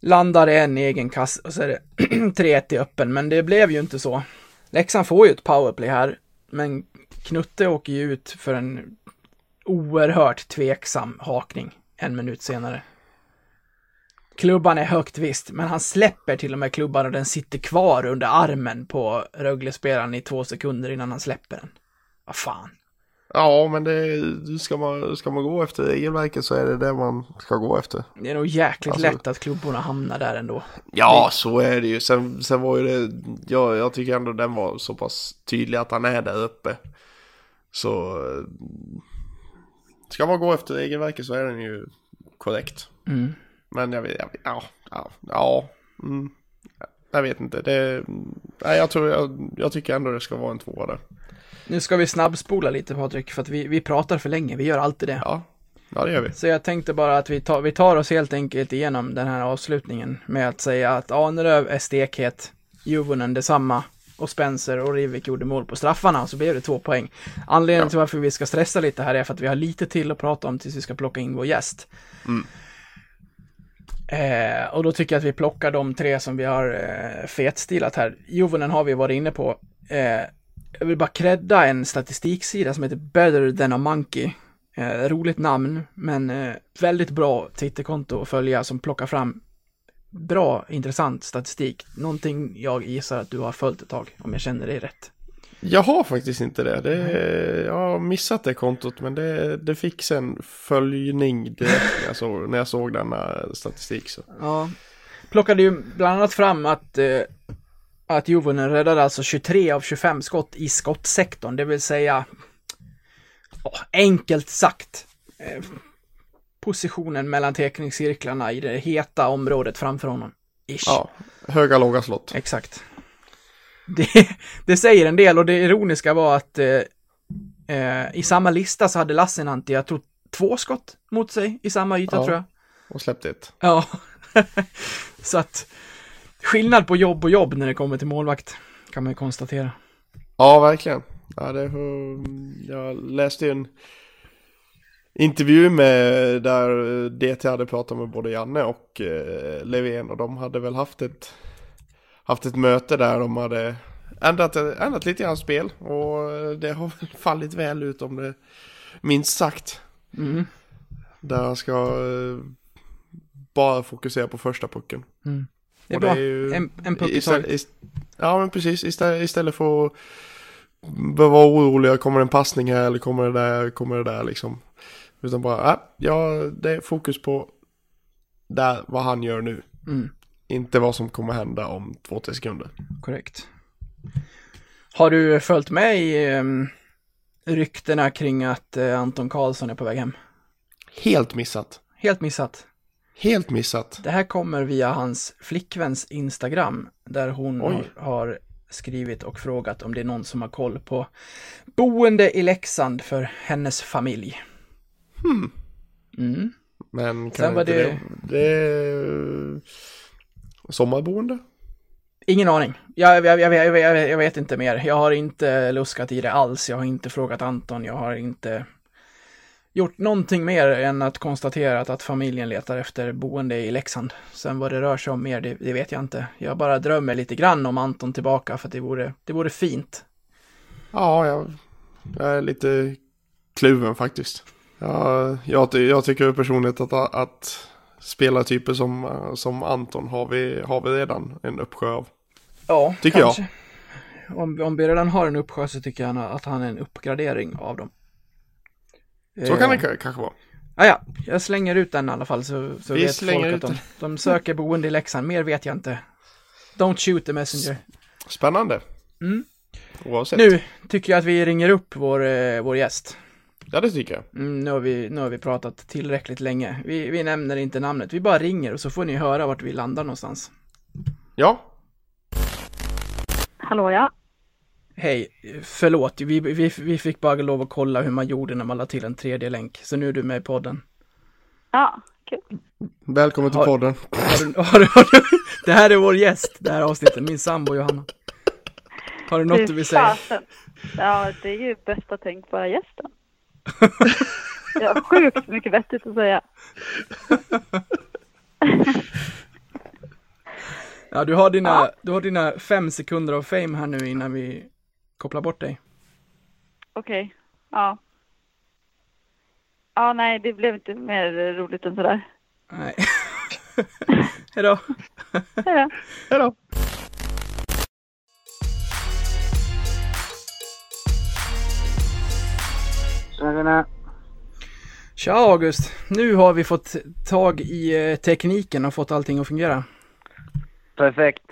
landar en i egen kass och så är det [clears throat] 3-1 i öppen, men det blev ju inte så. Leksand får ju ett powerplay här, men Knutte åker ju ut för en oerhört tveksam hakning en minut senare. Klubban är högt visst, men han släpper till och med klubban och den sitter kvar under armen på Rögle-spelaren i två sekunder innan han släpper den. Vad fan. Ja, men det, ska, man, ska man gå efter regelverket så är det det man ska gå efter. Det är nog jäkligt Alltså- lätt att klubborna hamnar där ändå. Ja, så är det ju. Sen, sen var ju det, ja, jag tycker ändå den var så pass tydlig att han är där uppe. Så eh, ska man gå efter regelverket så är den ju korrekt. Mm. Men jag vet, jag vet ja, ja, ja, mm, jag vet inte. Det, nej, jag tror, jag, jag tycker ändå det ska vara en tvåa där. Nu ska vi snabbspola lite Patrik, för att vi, vi pratar för länge, vi gör alltid det. Ja, ja det gör vi. Så jag tänkte bara att vi tar, vi tar oss helt enkelt igenom den här avslutningen med att säga att Aneröv är stekhet, Juvonen detsamma och Spencer och Rivik gjorde mål på straffarna och så blev det två poäng. Anledningen till varför vi ska stressa lite här är för att vi har lite till att prata om tills vi ska plocka in vår gäst. Eh, och då tycker jag att vi plockar de tre som vi har eh, fetstilat här. Juvonen har vi varit inne på. Eh, jag vill bara credda en statistiksida som heter Better than a Monkey. Eh, roligt namn, men eh, väldigt bra Twitterkonto att följa som plockar fram bra, intressant statistik. Någonting jag gissar att du har följt ett tag, om jag känner dig rätt. Jag har faktiskt inte det. det jag har missat det kontot men det, det fick sen följning direkt när jag såg, när jag såg denna statistik. Så. Ja. Plockade ju bland annat fram att, eh, att Juvonen räddade alltså 23 av 25 skott i skottsektorn, det vill säga ja, enkelt sagt eh, positionen mellan teckningscirklarna i det heta området framför honom. Ish. Ja, höga låga slott. Exakt. Det, det säger en del och det ironiska var att eh, eh, i samma lista så hade Lassinantti, jag tror, två skott mot sig i samma yta Ja. tror jag. Och släppte ett. Ja, [laughs] så att skillnad på jobb och jobb när det kommer till målvakt kan man ju konstatera. Ja, verkligen. Ja, det, jag läste en intervju med där DT hade pratat med både Janne och eh, Levén och de hade väl haft ett haft ett möte där de hade ändrat, ändrat lite grann spel och det har fallit väl ut om det minst sagt. Mm. Där han ska eh, bara fokusera på första pucken. Det är bra. ju- En, en puck i istället, taget. ist, Ja men precis, istället, istället för att behöva vara oroliga, kommer det en passning här eller kommer det där, kommer det där liksom. Utan bara, äh, ja det är fokus på där, vad han gör nu. Mm. Inte vad som kommer hända om två, tre sekunder. Korrekt. Har du följt med i um, ryktena kring att eh, Anton Karlsson är på väg hem? Helt missat. Helt missat. Helt missat. Det här kommer via hans flickväns Instagram, där hon Oj. har, skrivit och frågat om det är någon som har koll på boende i Leksand för hennes familj. Mm. Men kan Sen inte det- det... det... sommarboende? Ingen aning. Jag, jag, jag, jag vet inte mer. Jag har inte luskat i det alls. Jag har inte frågat Anton. Jag har inte gjort någonting mer än att konstatera att, familjen letar efter boende i Leksand. Sen vad det rör sig om mer, det, det vet jag inte. Jag bara drömmer lite grann om Anton tillbaka för att det vore, det vore fint. Ja, jag, jag är lite kluven faktiskt. Ja, jag, jag tycker personligt att, att spelartyper som, som Anton har vi, har vi redan en uppsjö av. Ja, Tycker kanske. jag. Om, om vi redan har en uppsjö så tycker jag att han är en uppgradering av dem. Så kan det Eh, kanske vara. Ah, ja, jag slänger ut den i alla fall så, så Vi vet slänger folk att ut de, de söker boende i Leksand. Mer vet jag inte. Don't shoot the messenger. Spännande. Mm. Oavsett. Nu tycker jag att vi ringer upp vår, eh, vår gäst. Ja, det tycker jag. Mm, nu, har vi, nu har vi pratat tillräckligt länge. Vi, vi nämner inte namnet, vi bara ringer och så får ni höra vart vi landar någonstans. Ja, Hallå ja. Hej, förlåt, vi, vi, vi fick bara lov att kolla hur man gjorde när man la till en tredje länk. Så nu är du med i podden. Ja, kul. välkommen till Har- podden. Har du, har du, har du, det här är vår gäst, det här avsnittet, min sambo Johanna. Har du något du vill säga? Ja, det är ju bästa tänkbara gästen. Jag har sjukt mycket vettigt att säga. Ja, du har dina, Ja. du har dina fem sekunder av fame här nu innan vi kopplar bort dig. Okej, ja. Ja, nej, det blev inte mer roligt än sådär. Nej. Hejdå. [laughs] Hej då. Tja August, nu har vi fått tag i eh, tekniken och fått allting att fungera. Perfekt.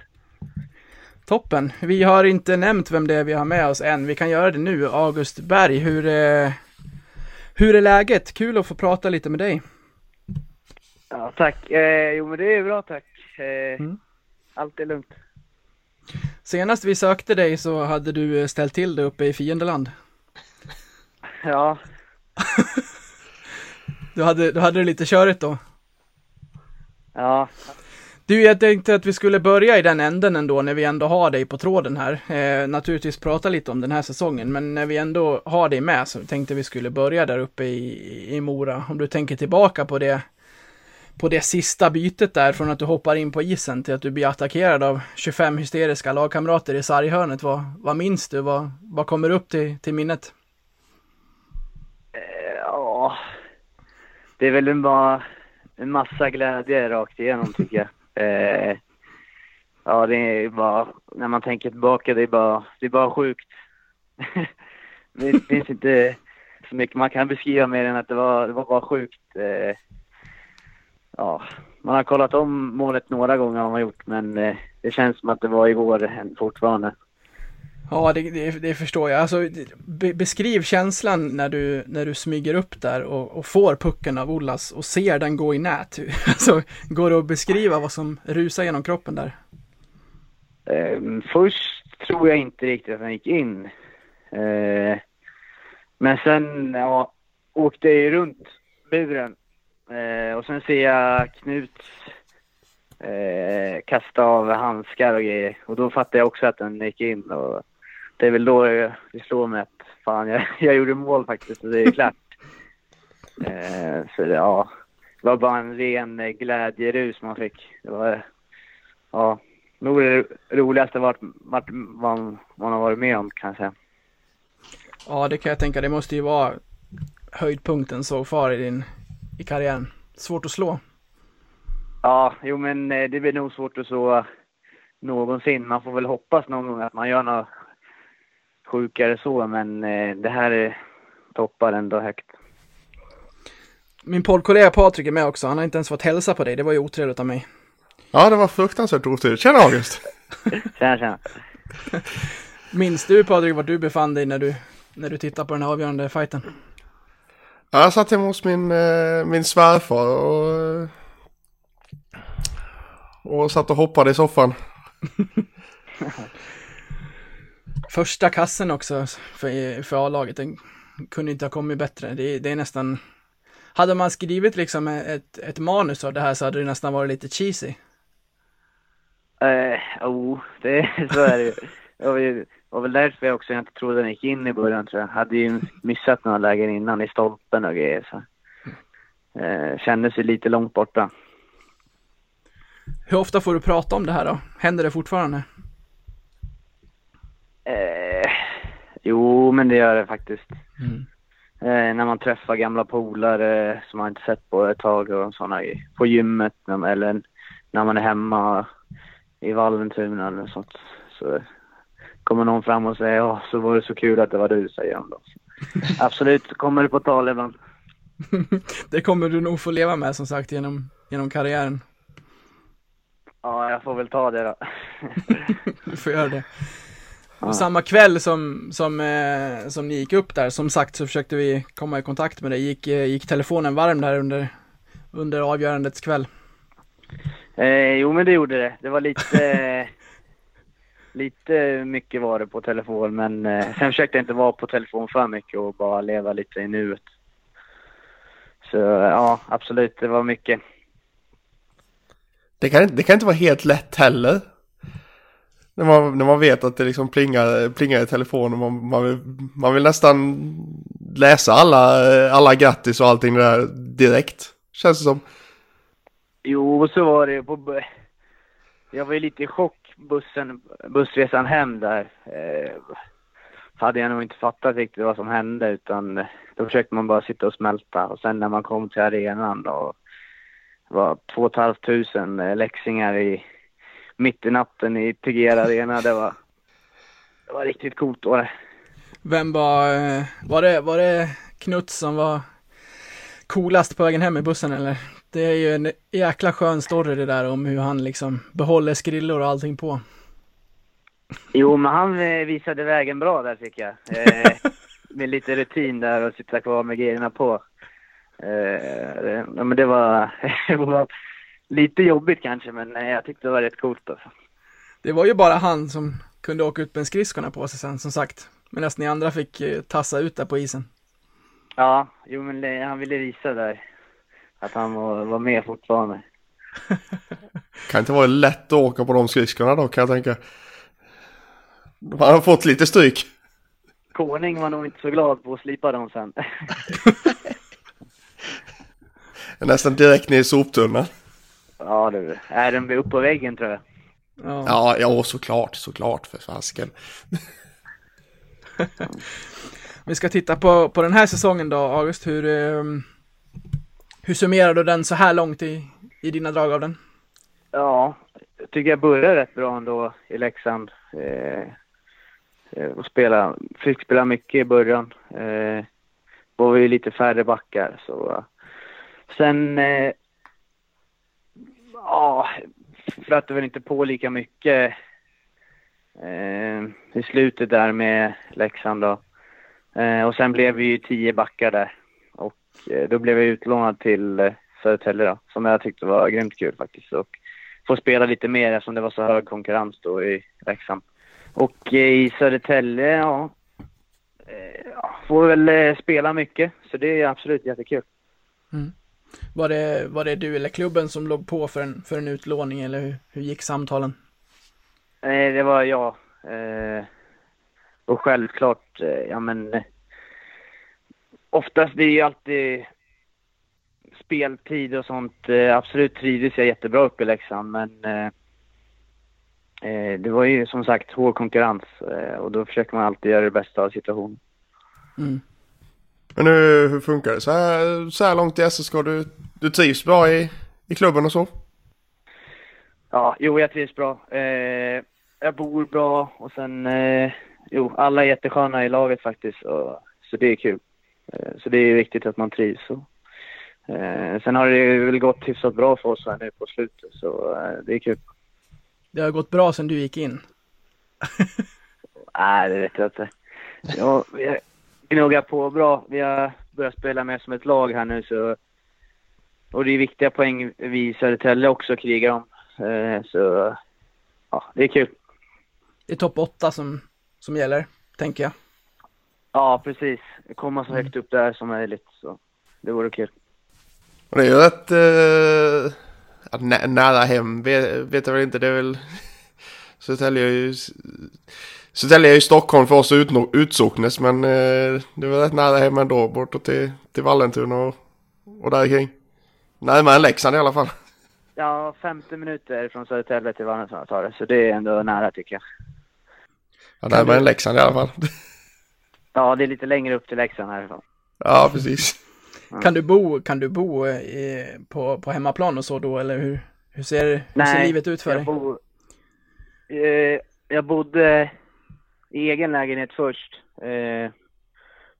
Toppen. Vi har inte nämnt vem det är vi har med oss än. Vi kan göra det nu. August Berg, hur, eh, hur är läget? Kul att få prata lite med dig. Ja, tack. Eh, jo, men det är bra, tack. Eh, Mm. Allt är lugnt. Senast vi sökte dig så hade du eh, ställt till det uppe i fiendeland. [laughs] Ja, [laughs] Du hade, du hade det lite körigt då. ja, du, jag tänkte att vi skulle börja i den änden ändå när vi ändå har dig på tråden här. Eh, naturligtvis prata lite om den här säsongen, men när vi ändå har dig med så tänkte vi skulle börja där uppe i, i Mora. Om du tänker tillbaka på det, på det sista bytet där, från att du hoppar in på isen till att du blir attackerad av 25 hysteriska lagkamrater i sarghörnet. Vad, vad minns du? Vad, vad kommer upp till, till minnet? Eh, ja. Det är väl en bara en massa glädje rakt igenom tycker jag. Eh, ja, det är bara, när man tänker tillbaka, det är bara, det är bara sjukt. [laughs] det finns inte så mycket man kan beskriva mer än att det var, det var bara sjukt. Eh, ja, man har kollat om målet några gånger har man gjort, men eh, det känns som att det var igår fortfarande. Ja, det, det, det förstår jag. Alltså, be, beskriv känslan när du, när du smyger upp där och, och får pucken av Ollas och ser den gå i nät. [laughs] Alltså, går det att beskriva vad som rusar genom kroppen där? Eh, först tror jag inte riktigt att den gick in. Eh, men sen ja, åkte jag runt buren. Eh, och sen ser jag Knut eh, kasta av handskar och grejer. Och då fattar jag också att den gick in. Och det är väl då det slår mig att fan, jag, [laughs] jag gjorde mål faktiskt och det är klart. [laughs] Eh, så det, ja, det var bara en ren glädjerus man fick. Det var, ja, nog det roligaste vart, vart man, man har varit med om kan jag säga. Ja, det kan jag tänka. Det måste ju vara höjdpunkten så far i din i karriären. Svårt att slå. Ja, jo men eh, det blir nog svårt att så någonsin. Man får väl hoppas någon gång att man gör något sjukare så, men eh, det här är toppar ändå högt. Min poddkollega Patrik är med också. Han har inte ens fått hälsa på dig. Det var ju otrevligt av mig. Ja, det var fruktansvärt otrevligt. Tjena August! [laughs] Tjena, tjena. Minns du Patrik vart du befann dig när du, när du tittade på den här avgörande fighten? Ja, jag satt hemma hos min, eh, min svärfar och, och satt och hoppade i soffan. [laughs] Första kassen också för, för A-laget, den kunde inte ha kommit bättre. Det, det är nästan... Hade man skrivit liksom ett, ett manus av det här så hade det nästan varit lite cheesy. Eh, oh, det, [laughs] så är det ju. Det var, väl därför jag också inte trodde den gick in i början tror jag. Hade ju missat några lägen innan i stolpen och grejer så. Eh, kändes ju lite långt borta. Hur ofta får du prata om det här då? Händer det fortfarande? Eh, Jo, men det gör det faktiskt. Mm. Eh, när man träffar gamla polare som man inte sett på ett tag och sådana. På gymmet när, eller när man är hemma i Vallentuna eller sånt. Så kommer någon fram och säger ja, så var det så kul att det var du, säger han då. [laughs] Absolut, kommer det på tal ibland. [laughs] det kommer du nog få leva med som sagt genom, genom karriären. Ja, jag får väl ta det då. [laughs] du får göra det. Och samma kväll som, som, eh, som ni gick upp där, som sagt så försökte vi komma i kontakt med dig. Gick, eh, gick telefonen varm där under, under avgörandets kväll? Eh, jo, men det gjorde det. Det var lite, [laughs] lite mycket var det på telefon, men eh, sen försökte jag inte vara på telefon för mycket och bara leva lite i nuet. Så ja, absolut, det var mycket. Det kan, det kan inte vara helt lätt heller. När man, när man vet att det liksom plingar, plingar i telefonen. Man, man, vill, man vill nästan läsa alla, alla grattis och allting där direkt. Känns det som. Jo, så var det. På, jag var ju lite i chock bussen, bussresan hem där. Eh, hade jag nog inte fattat riktigt vad som hände utan då försökte man bara sitta och smälta. Och sen när man kom till arenan då var två och ett halvt tusen eh, läxingar i mitt i natten i Tegera Arena. Det var, det var riktigt coolt då det. Vem var, eh, var det, var det Knuts som var coolast på vägen hem i bussen eller? Det är ju en jäkla skön story det där om hur han liksom behåller skrillor och allting på. Jo, men han eh, visade vägen bra där tycker jag. Eh, [laughs] med lite rutin där och sitta kvar med grejerna på. Eh, men det var [laughs] lite jobbigt kanske, men jag tyckte det var rätt coolt alltså. Det var ju bara han som kunde åka ut med skridskorna på sig sen, som sagt. Medan ni andra fick eh, tassa ut där på isen. Ja, jo men han ville visa där att han var, var med fortfarande. [laughs] kan inte vara lätt att åka på de skridskorna då kan jag tänka. Han har fått lite stryk. Konung var nog inte så glad på att slipa dem sen. [laughs] Nästan direkt ner i soptunnan. Ja du, är den upp på väggen tror jag. Ja, ja, ja såklart, såklart för fasken. [laughs] Vi ska titta på, på den här säsongen då, August. Hur, um, hur summerar du den så här långt i, i dina drag av den? Ja, jag tycker jag började rätt bra ändå i Leksand. Eh, eh och spela, fick spela mycket i början. Eh, var vi lite färre backar så. Sen eh, ja, flöt väl inte på lika mycket eh, i slutet där med Leksand då. Eh, och sen blev vi ju tio backar där. Och eh, då blev jag utlånad till eh, Södertälje då, som jag tyckte var grymt kul faktiskt. Och få spela lite mer eftersom det var så hög konkurrens då i Leksand. Och eh, i Södertälje, ja, eh, får väl eh, spela mycket. Så det är absolut jättekul. Mm. Var det, var det du eller klubben som låg på för en, för en utlåning eller hur, hur gick samtalen? Nej, det var jag. Eh, och självklart, eh, ja men eh, oftast det är ju alltid speltid och sånt. Eh, absolut trivdes jag jättebra uppe i Leksand men eh, eh, det var ju som sagt hård konkurrens och då försöker man alltid göra det bästa av situationen. Mm. Men hur, hur funkar det? Så här, så här långt i SSK, du, du trivs bra i, i klubben och så? Ja, jo jag trivs bra. Eh, jag bor bra och sen, eh, jo alla är jättesköna i laget faktiskt. Och, så det är kul. Eh, så det är viktigt att man trivs. Och, eh, sen har det väl gått hyfsat bra för oss här nu på slutet så eh, det är kul. Det har gått bra sen du gick in? Nej, det vet jag inte. Ja, jag, gnuggar på bra. Vi har börjat spela mer som ett lag här nu så... Och det är viktiga poäng vi i Södertälje också krigar om. Eh, så ja, det är kul. Det är topp 8 som, som gäller, tänker jag. Ja, precis. Komma så högt upp där som möjligt. Så det vore kul. Och det är ju rätt äh, nära hem. Vet, vet jag väl inte. Det är väl... Södertälje är ju Södertälje är ju Stockholm för oss ut, utsocknes men eh, det var rätt nära hem ändå bortåt till, till Vallentuna och, och där kring. Närmare än Leksand i alla fall. Ja, 50 minuter från Södertälje till Vallentuna tar det, så det är ändå nära tycker jag. Ja, närmare än Leksand i alla fall. Ja, det är lite längre upp till Leksand härifrån. Ja, precis. Kan du bo, kan du bo i, på, på hemmaplan och så då, eller hur, hur, ser, hur ser livet ut för jag dig? Bor, eh, jag bodde i egen lägenhet först. Eh,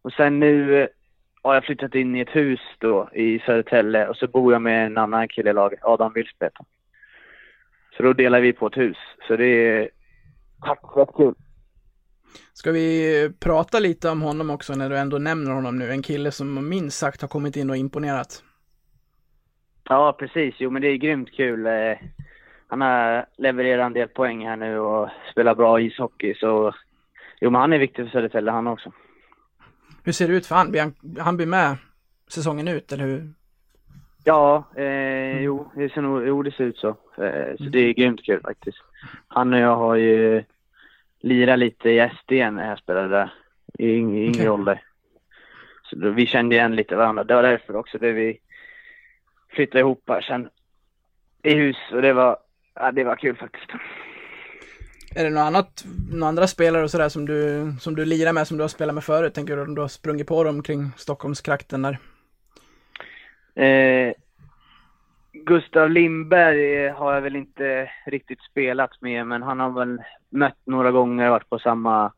och sen nu eh, har jag flyttat in i ett hus då i Södertälje och så bor jag med en annan kille i laget, Adam Wilsbeth. Så då delar vi på ett hus. Så det är rätt kul. Ska vi prata lite om honom också när du ändå nämner honom nu? En kille som minst sagt har kommit in och imponerat. Ja, precis. Jo, men det är grymt kul. Eh, Han har levererat en del poäng här nu och spelar bra ishockey. Så jo, men han är viktig för Södertälje han också. Hur ser det ut för han? Blir han, han blir med säsongen ut, eller hur? Ja, eh, jo, det ser nog, jo, det ser ut så. Eh, så det är grymt kul faktiskt. Han och jag har ju lirat lite i SD när jag spelade där. I yng- yngre Okej. ålder. Så då, vi kände igen lite varandra. Det var därför också det vi flyttade ihop här sen i hus. Och det var, ja, det var kul faktiskt. Är det något annat, några andra spelare och sådär som du, som du lirar med, som du har spelat med förut? Tänker du om du har sprungit på dem kring Stockholmskrakten där? Eh, Gustav Lindberg eh, har jag väl inte riktigt spelat med, men han har väl mött några gånger, varit på samma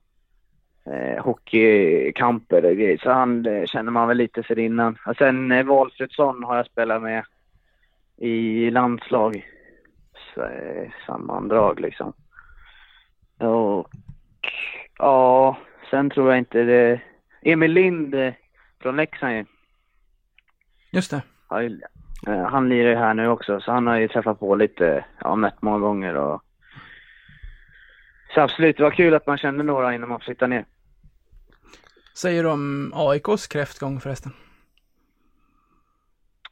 eh, hockeykamper och grejer. Så han eh, känner man väl lite för innan. Och sen eh, Valfridsson har jag spelat med i landslag. Så, eh, sammandrag liksom. Och ja, sen tror jag inte det... Emil Lind eh, från Leksand ju. Just det. eh, han lirar ju här nu också, så han har ju träffat på lite, ja, mött många gånger och... Så absolut, det var kul att man kände några innan man flyttade ner. Säger du om AIKs kräftgång förresten?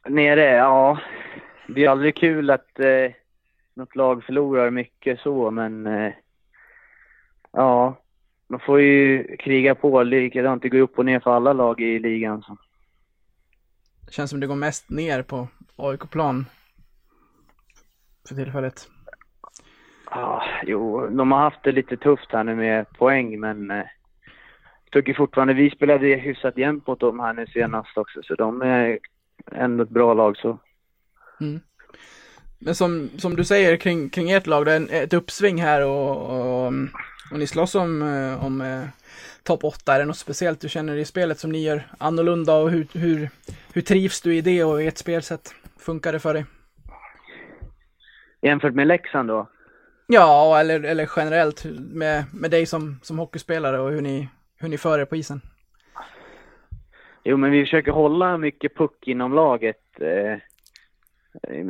Nere, ja. Det är aldrig kul att eh, något lag förlorar mycket så, men... Eh, ja, man får ju kriga på. Likadant, det går upp och ner för alla lag i ligan. Så. Det känns som det går mest ner på AIK-plan för tillfället. Ja, jo, de har haft det lite tufft här nu med poäng, men eh, jag tycker fortfarande vi spelade hyfsat jämnt mot dem här nu senast också, så de är ändå ett bra lag så. Men som, som du säger kring, kring ert lag, det är ett uppsving här och, och, och ni slåss om, eh, om eh, topp 8. Är det något speciellt du känner i spelet som ni gör annorlunda och hur, hur, hur trivs du i det och i ert spelsätt? Funkar det för dig? Jämfört med Leksand då? Ja, eller, eller generellt med, med dig som, som hockeyspelare och hur ni, hur ni för er på isen. Jo, men vi försöker hålla mycket puck inom laget. Eh,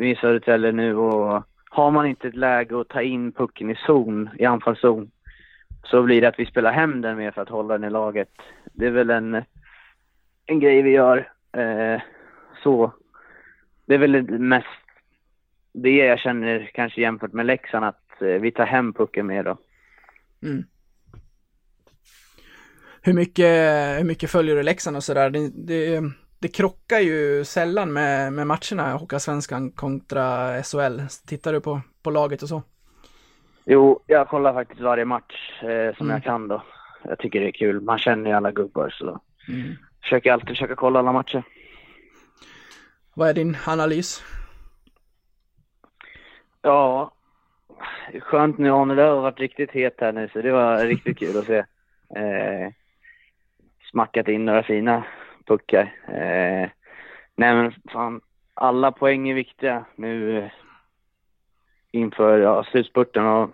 i Södertälje nu och har man inte ett läge att ta in pucken i zon, i anfallszon, så blir det att vi spelar hem den mer för att hålla den i laget. Det är väl en, en grej vi gör. Eh, så. Det är väl mest det jag känner kanske jämfört med Leksand, att eh, vi tar hem pucken mer då. Mm. Hur mycket, hur mycket följer du Leksand och sådär? Det, det, det krockar ju sällan med, med matcherna, Hockeyallsvenskan kontra SHL. Tittar du på, på laget och så? Jo, jag kollar faktiskt varje match eh, som Mm. jag kan då. Jag tycker det är kul. Man känner ju alla gubbar så Mm. försöker alltid försöka kolla alla matcher. Vad är din analys? Ja, skönt nu. Arne Lööf har varit riktigt het här nu så det var riktigt kul att se. [laughs] Eh, smackat in några fina puckar. Eh, nej men fan, alla poäng är viktiga nu inför ja, slutspurten och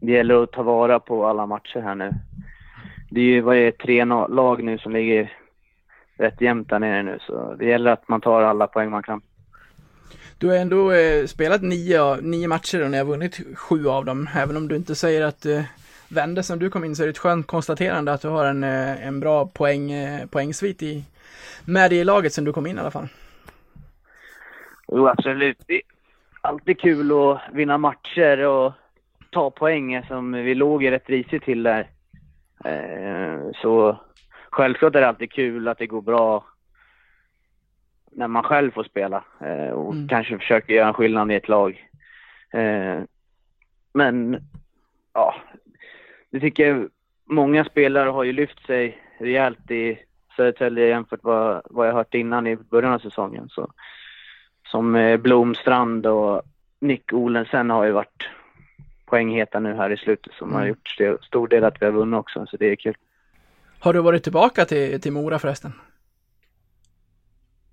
det gäller att ta vara på alla matcher här nu. Det är ju vad är tre lag nu som ligger rätt jämnt där nere nu så det gäller att man tar alla poäng man kan. Du har ändå eh, spelat nio, nio matcher och ni har vunnit sju av dem. Även om du inte säger att det vände sen du kom in så är det ett skönt konstaterande att du har en, eh, en bra poäng, eh, poängsvit i, med dig i laget sen du kom in i alla fall. Jo, absolut. Det alltid kul att vinna matcher och ta poäng som vi låg ju rätt risigt till där. Eh, så självklart är det alltid kul att det går bra när man själv får spela eh, och Mm. kanske försöker göra en skillnad i ett lag. Eh, men ja, det tycker jag många spelare har ju lyft sig rejält i Södertälje jämfört med vad jag hört innan i början av säsongen. Så, som eh, Blomstrand och Nick Olensen har ju varit poängheta nu här i slutet som har Mm. gjort st- stor del att vi har vunnit också, så det är kul. Har du varit tillbaka till, till Mora förresten?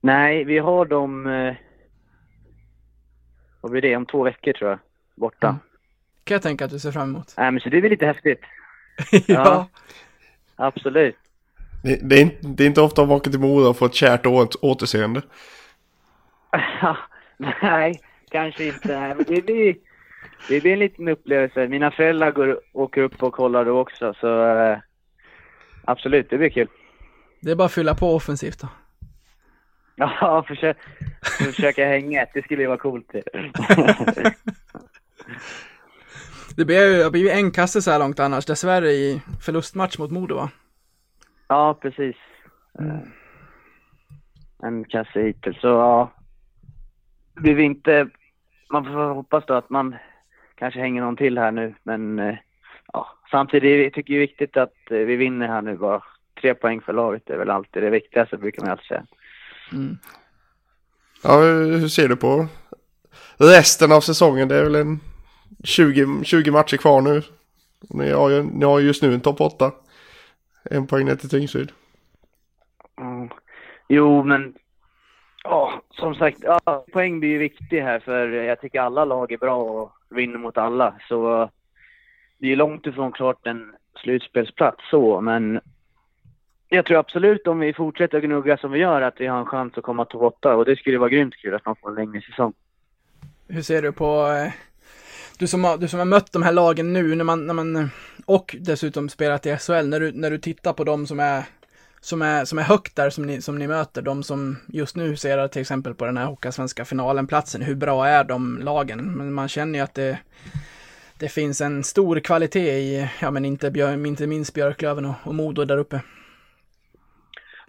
Nej, vi har dem... Eh, vad blir det? Om två veckor tror jag. Borta. Mm. Kan jag tänka att du ser fram emot. Nej, men så det är väl lite häftigt. [laughs] ja. Ja. Absolut. Det, det, är inte, det är inte ofta man åker till Mora och får ett kärt återseende. Nej, kanske inte. Det blir, det blir en liten upplevelse. Mina föräldrar går, åker upp och kollar då också, så eh, absolut, det blir kul. Det är bara att fylla på offensivt då. [laughs] Ja, försök, försöka hänga. Det skulle ju vara coolt. [laughs] Det blir ju en kasse så här långt annars, dessvärre i förlustmatch mot Modo va? Ja, precis. Eh, En kasse hittills, så ja. Blir vi inte... Man får hoppas då att man kanske hänger någon till här nu, men eh, ja. Samtidigt tycker jag det är viktigt att eh, vi vinner här nu bara. Tre poäng för laget är väl alltid det viktigaste, brukar man alltid säga. Mm. Ja, hur ser du på resten av säsongen? Det är väl en 20, 20 matcher kvar nu. Ni har ju, ni har ju just nu en topp 8. En poäng ner till Tingsryd. Mm. Jo, men ja, som sagt, ja, poäng blir ju viktig här för jag tycker alla lag är bra och vinner mot alla. Så det är ju långt ifrån klart en slutspelsplats så, men jag tror absolut om vi fortsätter gnugga som vi gör att vi har en chans att komma till åtta och det skulle vara grymt kul att man får en längre säsong. Hur ser du på, eh, du som, har, du som har mött de här lagen nu, när man, när man, och dessutom spelat i SHL, när du, när du tittar på de som är, som är, som är högt där som ni, som ni möter, de som just nu ser till exempel på den här Hockeyallsvenska finalen-platsen, hur bra är de lagen? Men man känner ju att det, det finns en stor kvalitet i, ja men inte, Björ, inte minst Björklöven och, och Modo där uppe.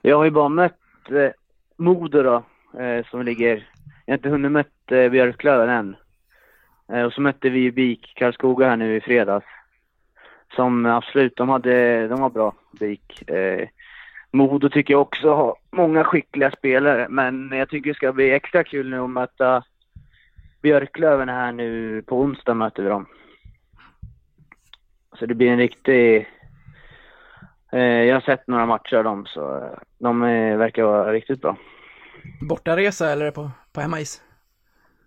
Jag har ju bara mött eh, Modo då, eh, som ligger... Jag har inte hunnit mött eh, Björklöven än. Eh, och så mötte vi ju BIK Karlskoga här nu i fredags. Som absolut, de, hade, de var bra, BIK. Eh, Modo tycker jag också har många skickliga spelare, men jag tycker det ska bli extra kul nu att möta Björklöven här nu. På onsdag möter vi dem. Så det blir en riktig... Eh, jag har sett några matcher av dem, så eh, de eh, verkar vara riktigt bra. Bortaresa eller på, på hemmais?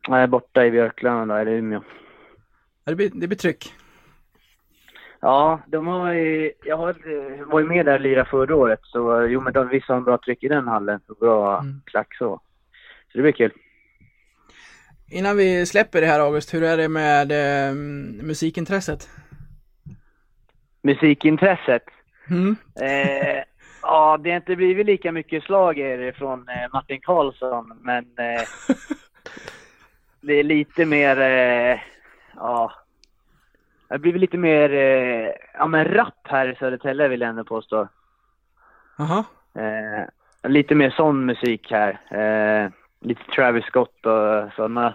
Är borta i Björklöven då, eller Umeå. Det, blir, det blir tryck. Ja, de har ju, jag har, var ju med där och lirade förra året, så jo men de, vissa har en bra tryck i den hallen, så bra Mm. klack så. Så det blir kul. Innan vi släpper det här August, hur är det med eh, musikintresset? Musikintresset? Mm. Eh, ja, det har inte blivit lika mycket slager från eh, Martin Karlsson, men eh, [laughs] det är lite mer, eh, ja, det har blivit lite mer, eh, ja men rap här i Södertälje vill jag ändå påstå. Jaha. Eh, lite mer sån musik här. Eh, lite Travis Scott och sådana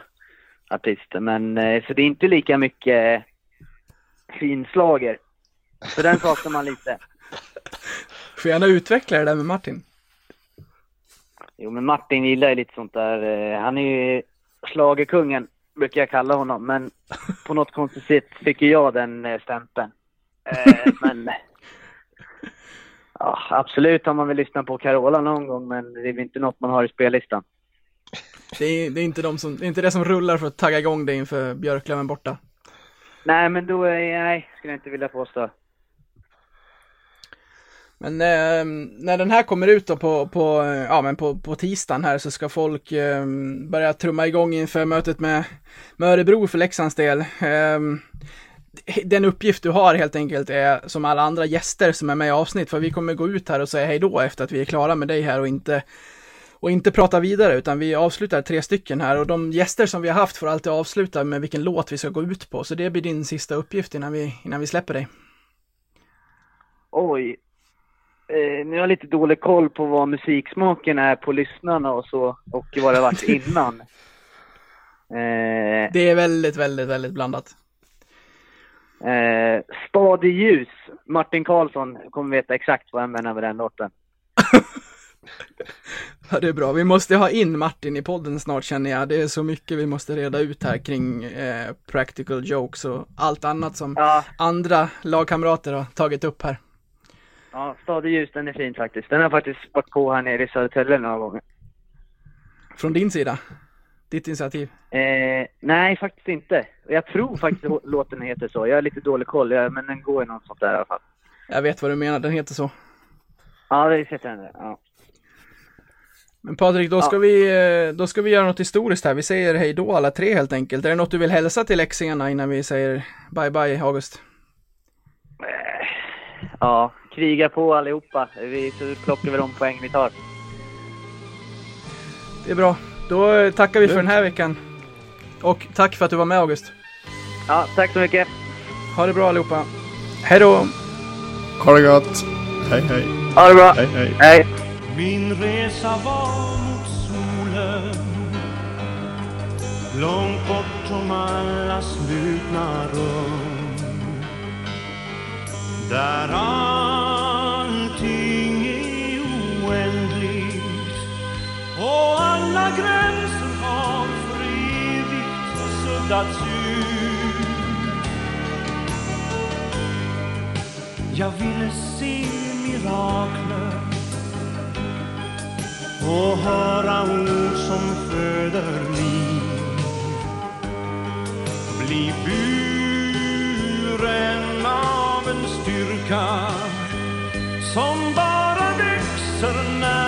artister. Men eh, så det är inte lika mycket finslager. Så den saknar man lite. Får gärna utveckla det där med Martin. Jo, men Martin gillar ju lite sånt där. Eh, han är ju schlagerkungen, brukar jag kalla honom. Men på något konstigt sätt fick jag den eh, stämpeln. Eh, [laughs] men ja, absolut har man väl lyssnat på Carola någon gång, men det är inte något man har i spellistan. Det är, det är, inte, de som, det är inte det som rullar för att tagga igång dig inför Björklöven borta. Nej, men då är nej, skulle jag inte vilja påstå. Men eh, när den här kommer ut då på, på, ja, men på, på tisdagen här så ska folk eh, börja trumma igång inför mötet med, med Örebro för Leksands del. Eh, den uppgift du har helt enkelt är som alla andra gäster som är med i avsnitt, för vi kommer gå ut här och säga hej då efter att vi är klara med dig här och inte och inte prata vidare utan vi avslutar tre stycken här och de gäster som vi har haft får alltid avsluta med vilken låt vi ska gå ut på. Så det blir din sista uppgift innan vi, innan vi släpper dig. Oj. Eh, nu har jag lite dålig koll på vad musiksmaken är på lyssnarna och så, och vad det har varit innan. [laughs] Eh, Det är väldigt, väldigt, väldigt blandat. Eh, Stad i ljus. Martin Karlsson kommer veta exakt vad jag menar med den låten. [laughs] Ja, det är bra. Vi måste ha in Martin i podden snart känner jag. Det är så mycket vi måste reda ut här kring eh, practical jokes och allt annat som Ja, andra lagkamrater har tagit upp här. Ja Stad i ljus, den är fin faktiskt. Den har faktiskt varit på här nere i Södertälje några gånger. Från din sida? Ditt initiativ? Eh, nej, faktiskt inte. Jag tror faktiskt [laughs] låten heter så. Jag har lite dålig koll, jag, men den går i något sånt där i alla fall. Jag vet vad du menar, den heter så. Ja, det heter den. Ja. Men Patrik, då ska, Ja. vi, eh, då ska vi göra något historiskt här. Vi säger hej då alla tre helt enkelt. Är det något du vill hälsa till leksingarna innan vi säger bye bye August? ja, kriga på allihopa. Vi så plockar vi de poäng vi tar. Det är bra. Då eh, tackar vi för den här veckan. Och tack för att du var med August. Ja, tack så mycket. Ha det bra allihopa. Hej då! Ha det gott. Hej hej. Ha det bra. Hej hej. Hej. Min resa var mot solen Långt bortom alla slutna rum där allting är oändligt Och alla gränser har för evigt suddats ut Jag ville se mirakler och höra ord som föder liv. Bli buren av kyrka som bara växer när